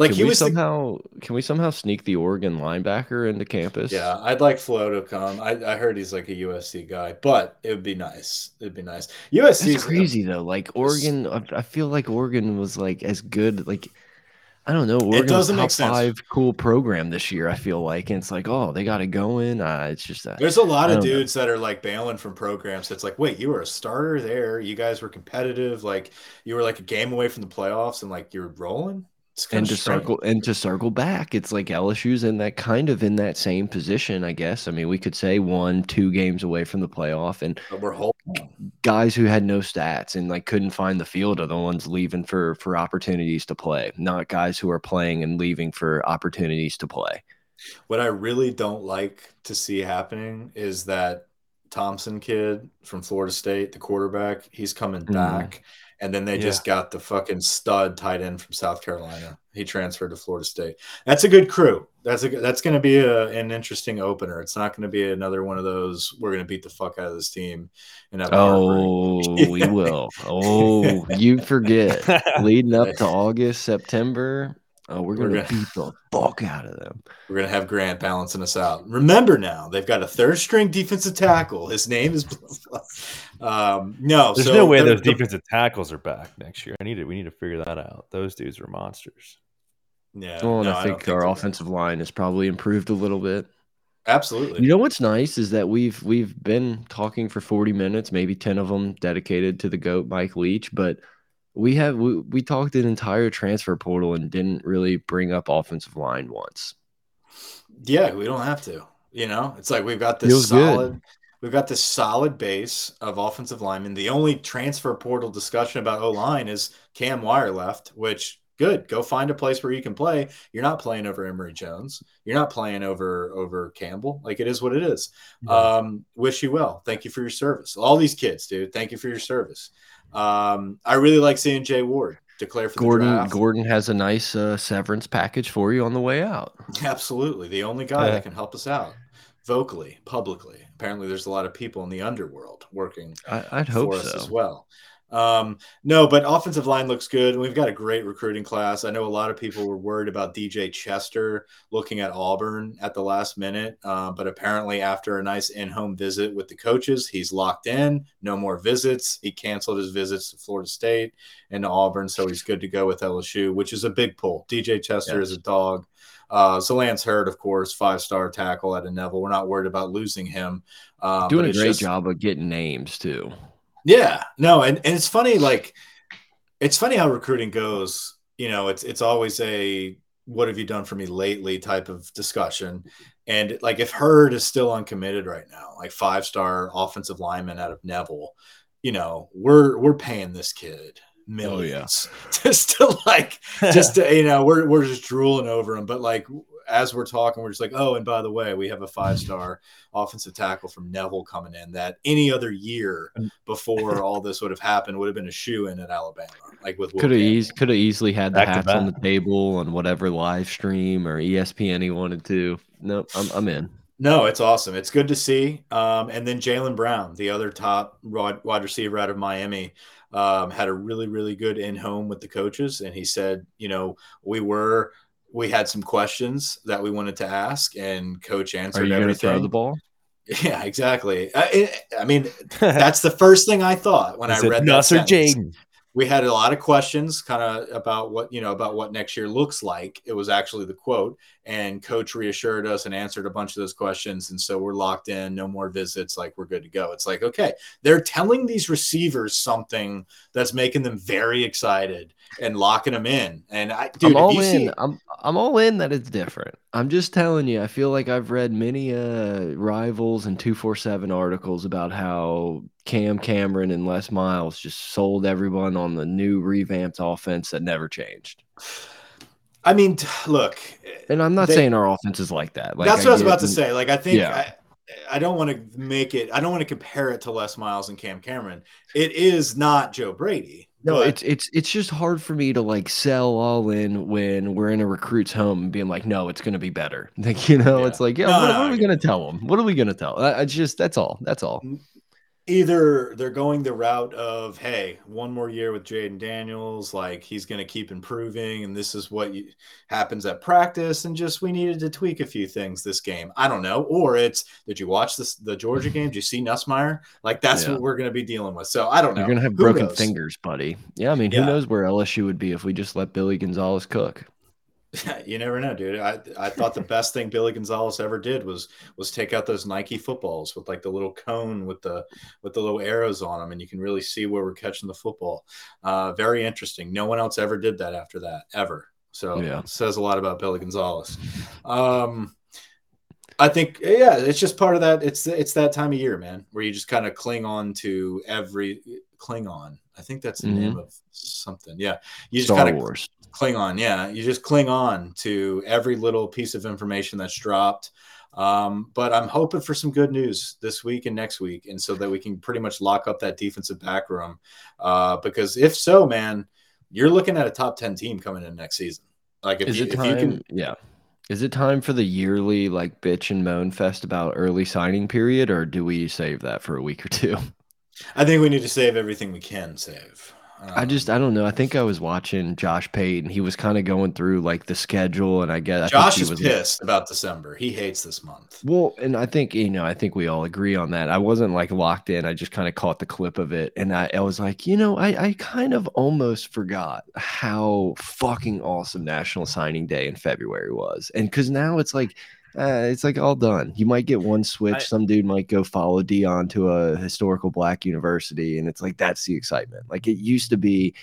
like can he was somehow the... can we somehow sneak the Oregon linebacker into campus? Yeah, I'd like Flo to come. I, I heard he's like a USC guy, but it would be nice. It'd be nice. USC is crazy though. Like Oregon, I feel like Oregon was like as good. Like I don't know. Oregon it doesn't make sense. Five cool program this year. I feel like, and it's like, oh, they got it going. Uh, it's just that. There's a lot of dudes know. that are like bailing from programs. That's like, wait, you were a starter there. You guys were competitive. Like you were like a game away from the playoffs, and like you're rolling and to strange. circle and to circle back, it's like LSU's in that kind of in that same position, I guess. I mean, we could say one, two games away from the playoff, and but we're holding guys who had no stats and like couldn't find the field are the ones leaving for for opportunities to play, not guys who are playing and leaving for opportunities to play. What I really don't like to see happening is that Thompson kid from Florida State, the quarterback, he's coming mm-hmm. back and then they yeah. just got the fucking stud tight end from South Carolina. He transferred to Florida State. That's a good crew. That's a that's going to be a, an interesting opener. It's not going to be another one of those. We're going to beat the fuck out of this team. And oh, we will. Oh, you forget. Leading up to August, September, Oh, we're, we're gonna, beat the fuck out of them. We're gonna have Grant balancing us out. Remember now, they've got a third string defensive tackle. His name is. um, no, there's so no way those defensive tackles are back next year. I need to. We need to figure that out. Those dudes are monsters. Yeah. Well, no, I think I our think offensive that. line has probably improved a little bit. Absolutely. You know what's nice is that we've we've been talking for 40 minutes, maybe 10 of them dedicated to the goat Mike Leach, but we have we, we talked an entire transfer portal and didn't really bring up offensive line once. Yeah, we don't have to. You know, it's like we've got this Feels solid good. we've got this solid base of offensive linemen. The only transfer portal discussion about O line is Cam Wire left, which good. Go find a place where you can play. You're not playing over Emery Jones. You're not playing over over Campbell. Like it is what it is. Um, wish you well. Thank you for your service. All these kids, dude. Thank you for your service. Um, I really like seeing Jay Ward declare for Gordon. Gordon has a nice uh, severance package for you on the way out. Absolutely, the only guy that can help us out vocally, publicly. Apparently, there's a lot of people in the underworld working. I, would hope so as well. Um, no, but offensive line looks good. We've got a great recruiting class. I know a lot of people were worried about DJ Chester looking at Auburn at the last minute, uh, but apparently, after a nice in home visit with the coaches, he's locked in. No more visits. He canceled his visits to Florida State and to Auburn, so he's good to go with LSU, which is a big pull. DJ Chester yes. is a dog. Uh, so Lance Heard, of course, five star tackle at a Neville. We're not worried about losing him. Uh, Doing a great just, job of getting names too. Yeah, no, and, and it's funny, like it's funny how recruiting goes. You know, it's it's always a what have you done for me lately type of discussion. And like if Heard is still uncommitted right now, like five star offensive lineman out of Neville, you know, we're we're paying this kid millions oh, yeah. just to like just to you know we're we're just drooling over him but like as we're talking, we're just like, oh, and by the way, we have a five star offensive tackle from Neville coming in that any other year before all this would have happened would have been a shoe in at Alabama. Like with could have easy, could have easily had the hats on the table on whatever live stream or ESPN he wanted to. Nope, I'm I'm in. No, it's awesome. It's good to see. Um, and then Jalen Brown, the other top wide receiver out of Miami, um, had a really, really good in home with the coaches. And he said, you know, we were we had some questions that we wanted to ask, and coach answered Are you everything. Throw the ball. Yeah, exactly. I, I mean, that's the first thing I thought when Is I read that. Nuss Jayden? we had a lot of questions kind of about what you know about what next year looks like it was actually the quote and coach reassured us and answered a bunch of those questions and so we're locked in no more visits like we're good to go it's like okay they're telling these receivers something that's making them very excited and locking them in and i dude, I'm all in. I'm, I'm all in that it's different i'm just telling you i feel like i've read many uh rivals and 247 articles about how cam cameron and les miles just sold everyone on the new revamped offense that never changed I mean, look, and I'm not they, saying our offense is like that. Like, that's what I, I was about to say. Like, I think yeah. I, I don't want to make it. I don't want to compare it to Les Miles and Cam Cameron. It is not Joe Brady. No, but... it's it's it's just hard for me to like sell all in when we're in a recruit's home and being like, no, it's going to be better. Like you know, yeah. it's like, yeah, no, what, no, what, are we going to tell them? What are we going to tell? I, I just that's all. That's all either they're going the route of hey one more year with Jayden Daniels like he's going to keep improving and this is what you, happens at practice and just we needed to tweak a few things this game. I don't know. Or it's did you watch this the Georgia game? Did you see Nussmeier like that's yeah. what we're going to be dealing with. So I don't know you're going to have who broken knows? fingers buddy. Yeah I mean who knows where LSU would be if we just let Billy Gonzales cook you never know, dude. I I thought the best thing Billy Gonzales ever did was was take out those Nike footballs with like the little cone with the with the little arrows on them, and you can really see where we're catching the football. Uh, very interesting. No one else ever did that after that ever. So yeah, says a lot about Billy Gonzales. Um, I think yeah, it's just part of that. It's it's that time of year, man, where you just kind of cling on to every cling on. I think that's the mm-hmm. name of something. Yeah, you just kind of cling on. Yeah, you just cling on to every little piece of information that's dropped. Um, but I'm hoping for some good news this week and next week, and so that we can pretty much lock up that defensive back room. Uh, because if so, man, you're looking at a top ten team coming in next season. Like if, Is you, it time, if you can, yeah. Is it time for the yearly like bitch and moan fest about early signing period, or do we save that for a week or two? I think we need to save everything we can save. I just I don't know. I think I was watching Josh Payton. He was kind of going through like the schedule, and I guess Josh I is pissed like, about December. He hates this month. Well, and I think you know, I think we all agree on that. I wasn't like locked in. I just kind of caught the clip of it, and I, I was like, you know, I I kind of almost forgot how fucking awesome National Signing Day in February was, and because now it's like uh, it's like all done. You might get one switch. I, Some dude might go follow Deion to a historical black university, and it's like that's the excitement. Like it used to be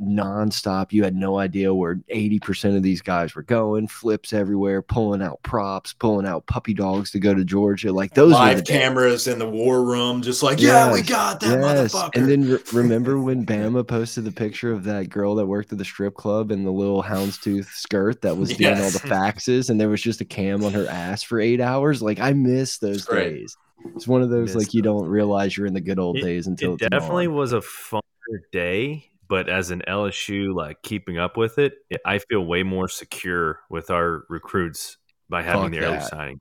nonstop. You had no idea where 80% of these guys were going, flips everywhere, pulling out props, pulling out puppy dogs to go to Georgia. Like those live cameras in the war room, just like, yes, yeah, we got that yes. motherfucker. And then re remember when Bama posted the picture of that girl that worked at the strip club in the little houndstooth skirt that was doing yes. all the faxes, and there was just a cam on her ass for eight hours? Like I miss those days. It's one of those like you don't realize you're in the good old it, days until it definitely was a fun day but as an LSU, like keeping up with it, I feel way more secure with our recruits by having Fuck the early signing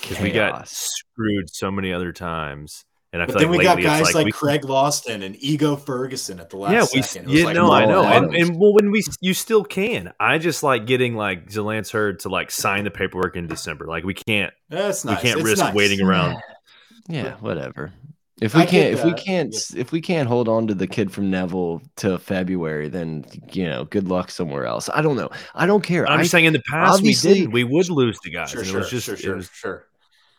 because we got screwed so many other times. And I But feel then like we got lately guys like, like, we, Craig Loston and Ego Ferguson at the last yeah, we second. It was yeah, like, no, I know, and, and well, when we you still can. I just like getting like Zalance Heard to like sign the paperwork in December. Like we can't, That's nice. we can't It's risk nice. waiting around. Yeah, whatever. If we get can't, if we uh, can't, if we can't hold on to the kid from Neville to February, then you know, good luck somewhere else. I don't know. I don't care. I'm I, just saying, in the past, we didn't. We would lose to guys. Sure, and sure, it was just, sure, it sure, was sure.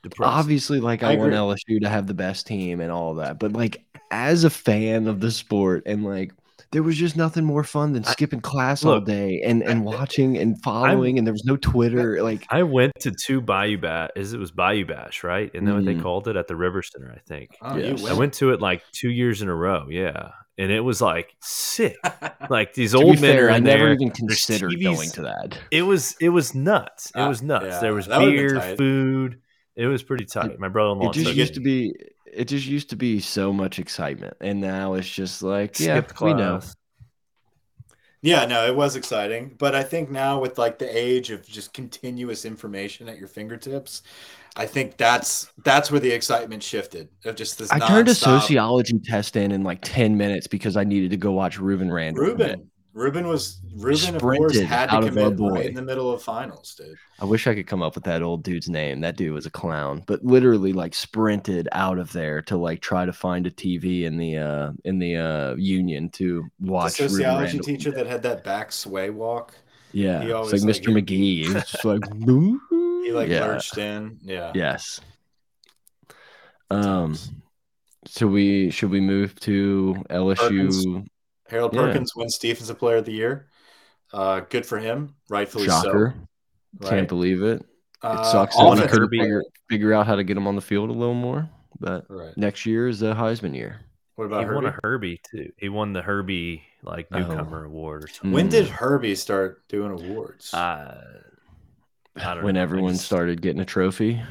depressing. obviously, like I, I want agree. LSU to have the best team and all that, but like as a fan of the sport, and like there was just nothing more fun than I- skipping class all day and and watching and following, and there was no Twitter. Like I went to two Bayou Bash. Is it was Bayou Bash, right? Isn't that what they Mhm. called it at the River Center? I think. Oh, Yes. you I went to it like two years in a row. Yeah, and it was like sick. Like these old men fair, are I never there. even considered going to that. It was it was nuts. It Ah, was nuts. yeah, there was that would've been beer, food. It was pretty tight. My brother-in-law It just used it. to be. It just used to be so much excitement, and now it's just like, yeah, Skipped we know. class. Yeah, no, it was exciting, but I think now with like the age of just continuous information at your fingertips, I think that's that's where the excitement shifted. Of just this. I turned a sociology test in in like ten minutes because I needed to go watch Rueben Randle. Rueben, Rueben was Rueben. Of course, Sprinted had to out of our commit boy. right in the middle of finals, dude. I wish I could come up with that old dude's name. That dude was a clown, but literally like sprinted out of there to like try to find a TV in the uh in the uh union to watch the sociology Randle. teacher that had that back sway walk. Yeah, he it's like like, Mr. McGee. He was just like, He like yeah, lurched in. Yeah. yes. Um, times. so we should we move to LSU? Perkins. Harold Yeah. Perkins wins Defensive Player of the Year. Uh, good for him, rightfully Shocker! so. Can't believe it. It Uh, sucks that we offensive couldn't figure, figure out how to get him on the field a little more. But Right. next year is a Heisman year. What about He won Herbie? a Herbie too. He won the Herbie like Oh. newcomer award or something. When did Herbie start doing awards? Uh, I don't when know. Everyone just- started getting a trophy.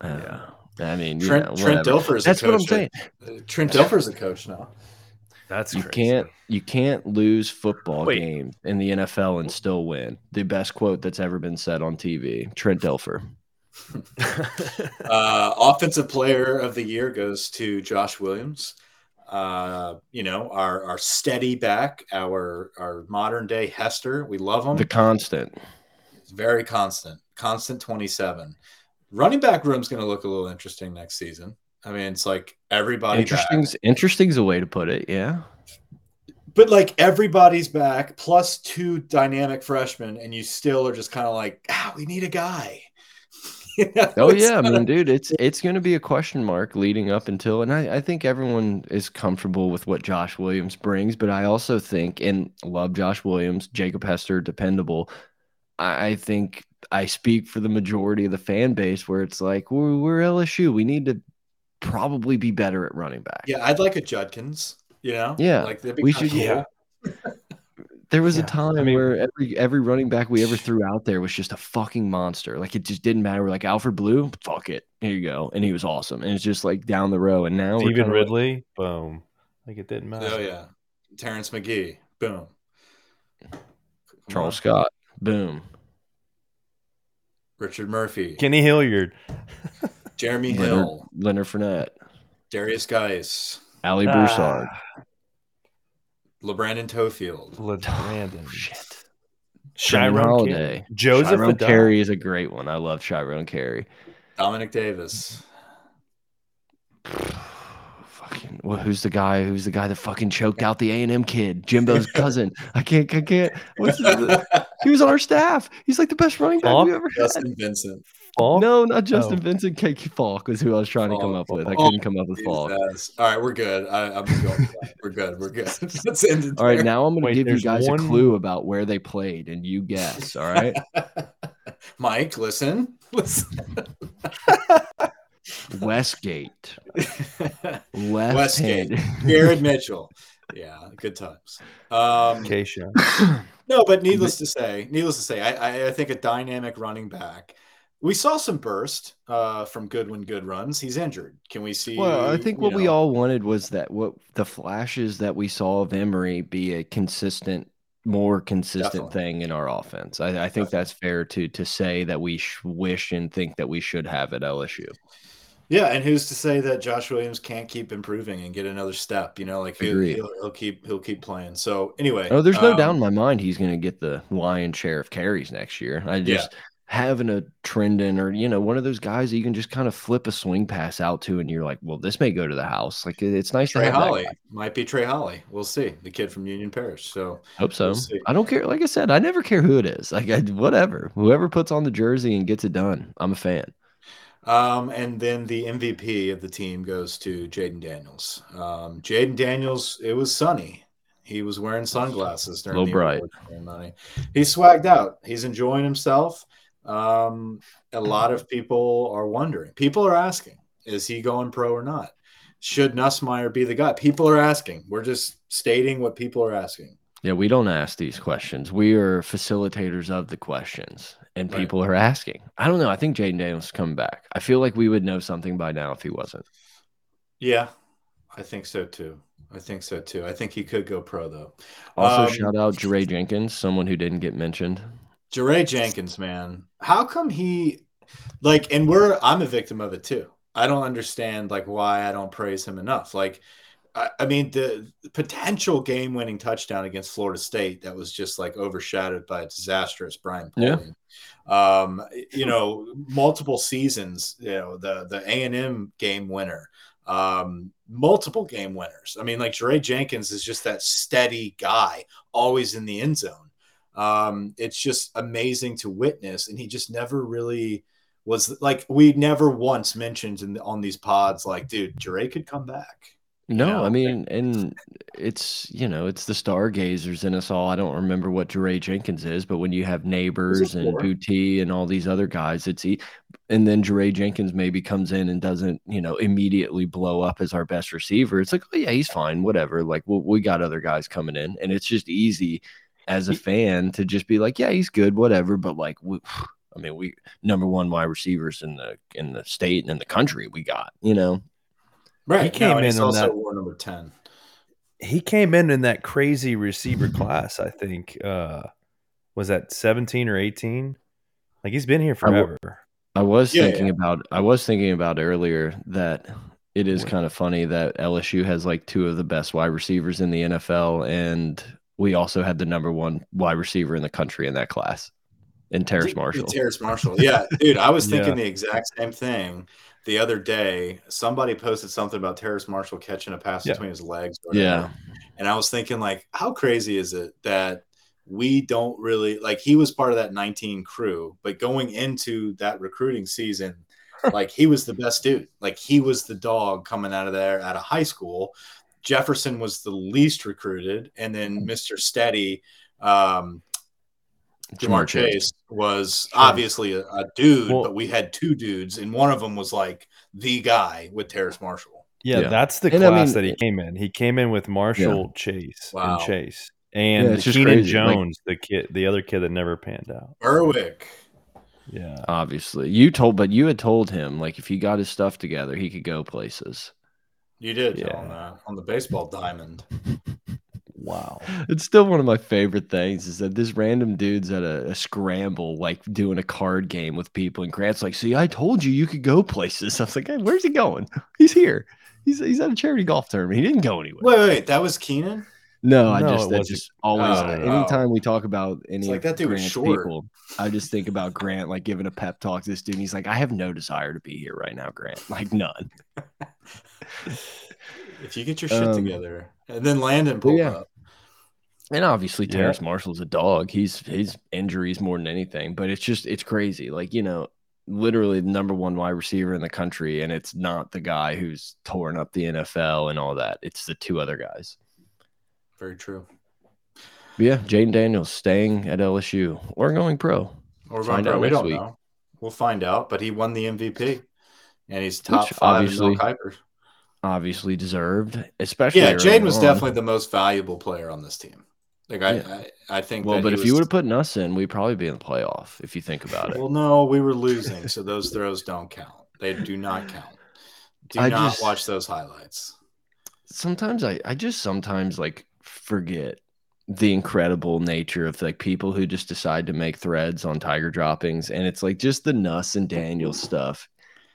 Uh, Yeah. I mean, Trent, yeah, Trent. Dilfer is That's a what I'm saying. Uh, Trent Dilfer's a coach now. That's You crazy. can't you can't lose football Wait. games in the NFL and still win. The best quote that's ever been said on TV. Trent Dilfer. Uh, offensive Player of the Year goes to Josh Williams. Uh, you know, our our steady back, our our modern day Hester. We love him. The constant. It's very constant, constant 27. Running back room's going to look a little interesting next season. I mean, it's like everybody back. Interesting's interesting's a way to put it. Yeah. But like everybody's back plus two dynamic freshmen, and you still are just kind of like, ah, we need a guy. You know, Oh it's yeah, I not mean, dude, it's it's going to be a question mark leading up until, and I, I think everyone is comfortable with what Josh Williams brings, but I also think and love Josh Williams, Jacob Hester, dependable. I, I think I speak for the majority of the fan base where it's like we're, we're LSU, we need to probably be better at running back. yeah, I'd like a Judkins. You know, Yeah, like that'd be we should- cool. There was Yeah, a time I mean- where every every running back we ever threw out there was just a fucking monster. Like it just didn't matter. We're like Alfred Blue, fuck it, here you go, and he was awesome. And it's just like down the row. And now we're Stevan kinda like- Ridley, boom. Like it didn't matter. Oh yeah, Terrence Magee, boom. Charles. Scott, boom. Richard Murphy, Kenny Hilliard. Jeremy Leonard, Hill, Leonard Fournette, Derrius Guice, Alley Broussard. Ah, LaBrandon Toefield. LeBrandon. Oh, shit. Chiron Brendan Holiday. Holiday. Joseph Chiron Addai. Carey is a great one. I love Shyrone Carey. Domanick Davis. Fucking, well, who's the guy? Who's the guy that fucking choked out the A and M kid, Jimbo's cousin? I can't, I can't. What's he was on our staff. He's like the best running back we Falk? ever had. Justin Vincent. Falk? No, not Justin Oh. Vincent. Cake Falk was who I was trying to come Falk. up with. I Oh, couldn't come up with Falk. Jesus. All right, we're good. I, I'm going. We're good. We're good. Let's end it All right, now I'm going to give you guys one- a clue about where they played, and you guess. All right, Mike, listen. Listen. Westgate, left Westgate. hand. Jared Mitchell. Yeah, good times. Um, Keisha. No, but needless to say, needless to say, I, I, I think a dynamic running back. We saw some burst uh, from Goodwin Good runs. He's injured. Can we see? Well, I think what we all wanted was that what the flashes that we saw of Emery be a consistent, more consistent Definitely. thing in our offense. I, I think that's fair to to say that we sh- wish and think that we should have at LSU. Yeah, and who's to say that Josh Williams can't keep improving and get another step? You know, like he'll, he'll, he'll keep he'll keep playing. So anyway, Oh, there's no um, doubt in my mind he's going to get the lion's share of carries next year. I just having a Trendon or you know one of those guys that you can just kind of flip a swing pass out to, and you're like, well, this may go to the house. Like it's nice Trey to have Holly might be Trey Holly. We'll see. The kid from Union Parish. So Hope so. We'll. I don't care. Like I said, I never care who it is. Like I, whatever, whoever puts on the jersey and gets it done, I'm a fan. Um, and then the MVP of the team goes to Jayden Daniels. Um, Jayden Daniels, it was sunny. He was wearing sunglasses during Little the bright. ceremony. He's swagged out. He's enjoying himself. Um, a lot of people are wondering. People are asking, is he going pro or not? Should Nussmeier be the guy? People are asking. We're just stating what people are asking. Yeah, we don't ask these questions. We are facilitators of the questions, and Right. people are asking. I don't know. I think Jayden Daniels is coming back. I feel like we would know something by now if he wasn't. Yeah, I think so too. I think so too. I think he could go pro though. Also, Um, shout out Jaray Jenkins, someone who didn't get mentioned. Jaray Jenkins, man. How come he like and we're I'm a victim of it too. I don't understand like why I don't praise him enough. Like I, I mean the potential game winning touchdown against Florida State that was just like overshadowed by a disastrous Brian Yeah. Um, you know, multiple seasons, you know, the the A and M game winner, um, multiple game winners. I mean, like Jaray Jenkins is just that steady guy, always in the end zone. Um, it's just amazing to witness, and he just never really was like we never once mentioned in the, on these pods like, dude, Jaray could come back. No, know? I mean, and it's you know, it's the stargazers in us all. I don't remember what Jaray Jenkins is, but when you have Nabers and? Boutte and all these other guys, it's e- and then Jaray Jenkins maybe comes in and doesn't, you know, immediately blow up as our best receiver. It's like, oh yeah, he's fine, whatever. Like, well, we got other guys coming in, and it's just easy as a fan to just be like, yeah, he's good, whatever. But like, we, I mean, we number one wide receivers in the in the state and in the country. We got, you know, Right. He came and he's in on also that- war number ten. He came in in that crazy receiver class. I think uh, was that seventeen or eighteen. Like he's been here I w- forever. I was Yeah, thinking yeah. about I was thinking about earlier that it is kind of funny that LSU has like two of the best wide receivers in the NFL and we also had the number one wide receiver in the country in that class in Terrace Marshall. Terrace Marshall. Yeah, dude, I was thinking Yeah. the exact same thing the other day. Somebody posted something about Terrace Marshall catching a pass Yeah. between his legs. whatever. Yeah. And I was thinking, like, how crazy is it that we don't really like he was part of that 19 crew, but going into that recruiting season, like he was the best dude. Like he was the dog coming out of there out of high school. Jefferson was the least recruited, and then Mr. Steady, um, Ja'Marr Chase was obviously a, a dude, Well- but we had two dudes, and one of them was like the guy with Terrace Marshall. Yeah, Yeah. that's the And I class mean- that he came in. He came in with Marshall, Chase, Wow. and Chase, and Yeah, Keenan crazy, like- Jones, the kid, the other kid that never panned out. Berwick. Yeah, Obviously. You told but you had told him like if he got his stuff together, he could go places. You did Yeah. tell him that on the baseball diamond. wow. It's still one of my favorite things is that this random dude's at a, a scramble, like doing a card game with people, and Grant's like, "See, I told you you could go places." I was like, "Hey, where's he going? He's here. He's he's at a charity golf tournament. He didn't go anywhere." Wait, wait, that was Keenan. No, I No, just it that just always. Oh, anytime we talk about any like of that dude was Grant's short. people, I just think about Grant like giving a pep talk to this dude. And he's like, "I have no desire to be here right now, Grant. Like none." If you get your shit Um, together, and then Landon pulled yeah. up. And obviously, Yeah. Terrace Marshall's a dog. He's his injuries more than anything, but it's just it's crazy. Like you know, literally the number one wide receiver in the country, and it's not the guy who's torn up the NFL and all that. It's the two other guys. Very true. But yeah, Jayden Daniels staying at LSU or going pro. Or Find Von out we don't week. know. We'll find out. But he won the MVP, and he's top Which five in obviously- Mel Kiper. Obviously deserved, especially. Yeah, Jayden was on. definitely the most valuable player on this team. Like I, Yeah. I, I think. well. But if you would have put Nuss in, we'd probably be in the playoff. If you think about it. well, no, we were losing, so those throws don't count. They do not count. Do I not just- watch those highlights. sometimes I, I just sometimes like forget the incredible nature of like people who just decide to make threads on tiger droppings and it's like just the Nuss and Daniel stuff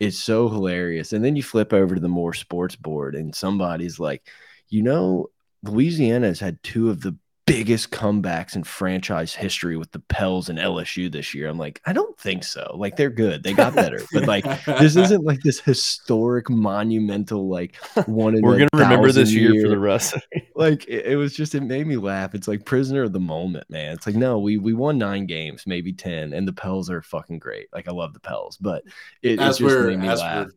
it's so hilarious. And then you flip over to the more sports board, and somebody's like, you know, Louisiana has had two of the biggest comebacks in franchise history with the Pels and LSU this year. I'm like, I don't think so. Like they're good. They got better. but like this isn't like this historic monumental like one in We're gonna remember this thousand year for the rest. like it, it was just it made me laugh. It's like prisoner of the moment, man. It's like no, we we won nine games, maybe ten, and the Pels are fucking great. Like I love the Pels, but it, it as just we're made me as laugh.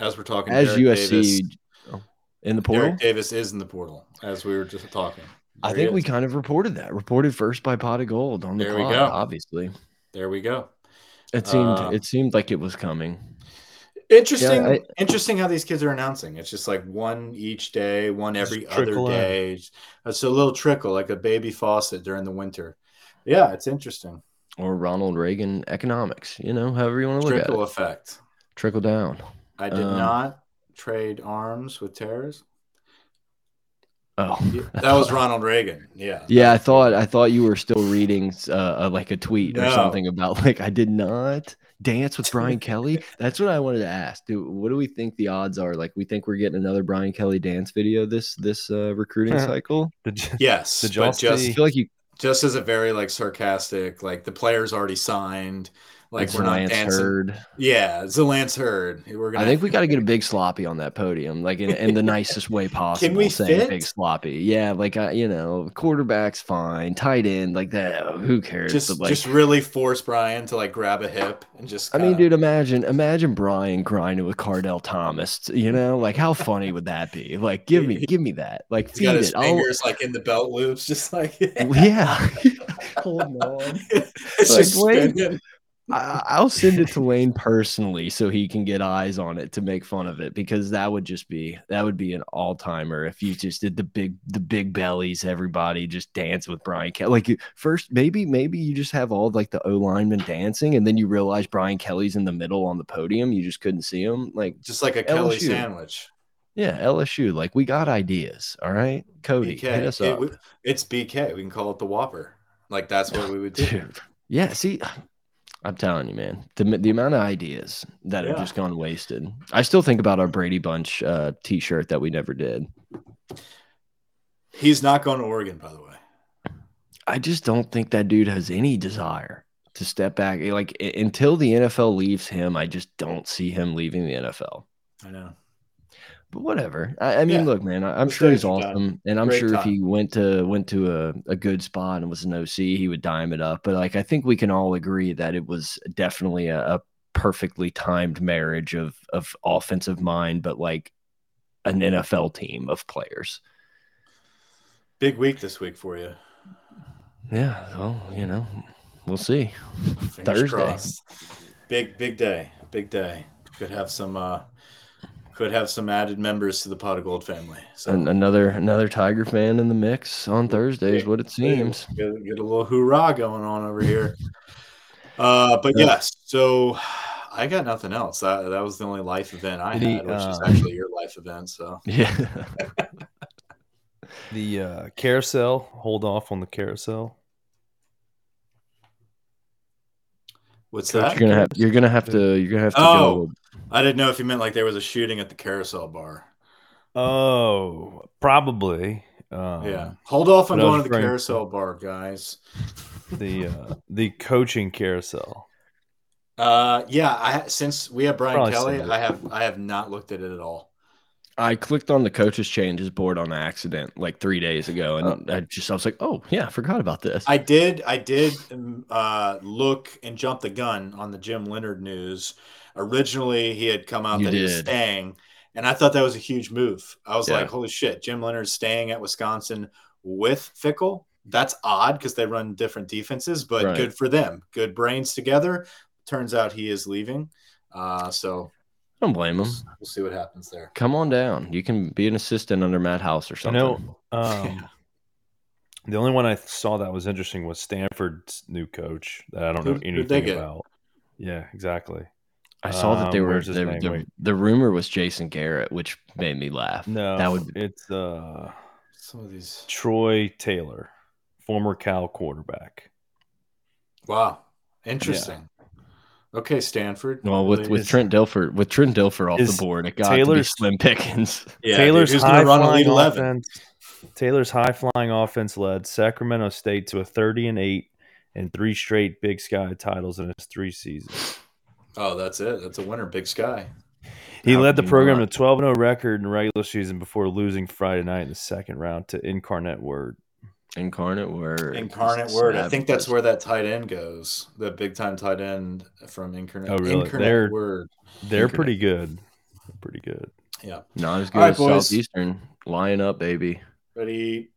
we're as we're talking, As Derek USC Davis, oh, in the portal, Derek Davis is in the portal as we were just talking. I think we kind of reported that. Reported first by Pod of Geauxld on the There we pod, go. obviously. there we go. It seemed Uh, it seemed like it was coming. Interesting, I- interesting how these kids are announcing. It's just like one each day, one every other day. It's a little trickle, like a baby faucet during the winter. Yeah, it's interesting. Or Ronald Reagan economics, you know, however you want to look Trickle at it. Trickle effect. Trickle down. I did Um, not trade arms with terrorists. Oh, That was Ronald Reagan. Yeah. Yeah, I thought I thought you were still reading uh, uh, like a tweet or something about like I did not dance with Brian Kelly. That's what I wanted to ask. Do what do we think the odds are? Like we think we're getting another Brian Kelly dance video this this uh, recruiting cycle. Did you- Yes, Did y'all but just I feel like you just as a very like sarcastic, like the players already signed. Like like we're not Lance dancing. Yeah, it's a Lance Heard. We're gonna. I think we got to get a big sloppy on that podium, like in, in the nicest way possible. Can we saying fit? big sloppy? Yeah, like uh, you know, quarterback's fine, tight end like that. Who cares? just like, just really force Brian to like grab a hip and just. I mean, dude, imagine imagine Brian grinding with Cardell Thomas. You know, like how funny would that be? Like, give me, give me that. Like, he's feed got his it. I'll- like in the belt loops, just like. yeah. Hold on. it's Like, just wait. I, I'll send it to Lane personally so he can get eyes on it to make fun of it because that would just be that would be an all timer if you just did the big the big bellies everybody just dance with Brian Kelly like first maybe maybe you just have all like the O linemen dancing and then you realize Brian Kelly's in the middle on the podium you just couldn't see him like Just like a Kelly sandwich. yeah LSU like we got ideas all right Cody hit us up w- it's BK. We can call it the Whopper. Like that's what we would do. Dude. Yeah, see, I'm telling you, man, the the amount of ideas that have just gone wasted. I still think about our Brady Bunch uh, T-shirt that we never did. He's not going to Oregon, by the way. I just don't think that dude has any desire to step back. Like until the NFL leaves him, I just don't see him leaving the NFL. I know. But whatever. I, I mean, Yeah. look, man, I, I'm sure he's time. awesome, and I'm Great sure if he went to went to a, a good spot and was an OC, he would dime it up. But like, I think we can all agree that it was definitely a, a perfectly timed marriage of of offensive mind, but like an NFL team of players. Big week this week for you. Yeah, well, you know, we'll see. Fingers Thursday. crossed. Big big day. Big day. Could have some uh could have some added members to the Pod of Geauxld family. So An- another another Tiger fan in the mix on Thursday is what it seems. Get, get a little hoorah going on over here. Uh, but yes, so I got nothing else. That that was the only life event I Did he, had, which is uh, actually your life event. So Yeah. The uh, carousel. Hold off on the carousel. What's Coach, that? You're gonna have you're gonna have to you're gonna have to Oh. go I didn't know if you meant like there was a shooting at the carousel bar. Oh, probably. Um, yeah, hold off on but I was going to the referring- carousel bar, guys. The uh, the coaching carousel. Uh, yeah, I since we have Brian Probably Kelly. I have I have not looked at it at all. I clicked on the coaches changes board on accident like three days ago, and I just I was like, oh yeah, I forgot about this. I did I did um, uh, look and jump the gun on the Jim Leonhard news. Originally, he had come out You that he was staying, and I thought that was a huge move. I was Yeah. like, "Holy shit!" Jim Leonhard's staying at Wisconsin with Fickell. That's odd because they run different defenses, but Right. good for them. Good brains together. Turns out he is leaving, uh, so don't blame him. we'll see what happens there. Come on down. You can be an assistant under Matt House or something. I something. know. Um, The only one I saw that was interesting was Stanford's new coach that I don't know Who- who'd they anything about. Yeah, exactly. I saw that they Um, were where's his the, name? the, the rumor was Jason Garrett, which made me laugh. No, that would it's uh, Some of these. Troy Taylor, former Cal quarterback. Wow, interesting. Okay, Stanford. Well, with with Is- Trent Dilfer, with Trent Dilfer off the board, it got to be Taylor's- Slim Pickens. yeah, Taylor's dude, who's high gonna run flying elite eleven? offense. Taylor's high flying offense led Sacramento State to a 30 and 8 and three straight Big Sky titles in his three seasons. Oh, that's it. That's a winner. Big Sky. He How led the program not? to 12 0 record in the regular season before losing Friday night in the second round to Incarnate Word. Incarnate word. Incarnate word. I think that's where that tight end goes. The big time tight end from Incarnate. Oh, really? Incarnate They're- word. They're Incarnate. pretty good. Pretty good. Yeah. not as good All right, as boys. Southeastern. Line up, baby. Ready?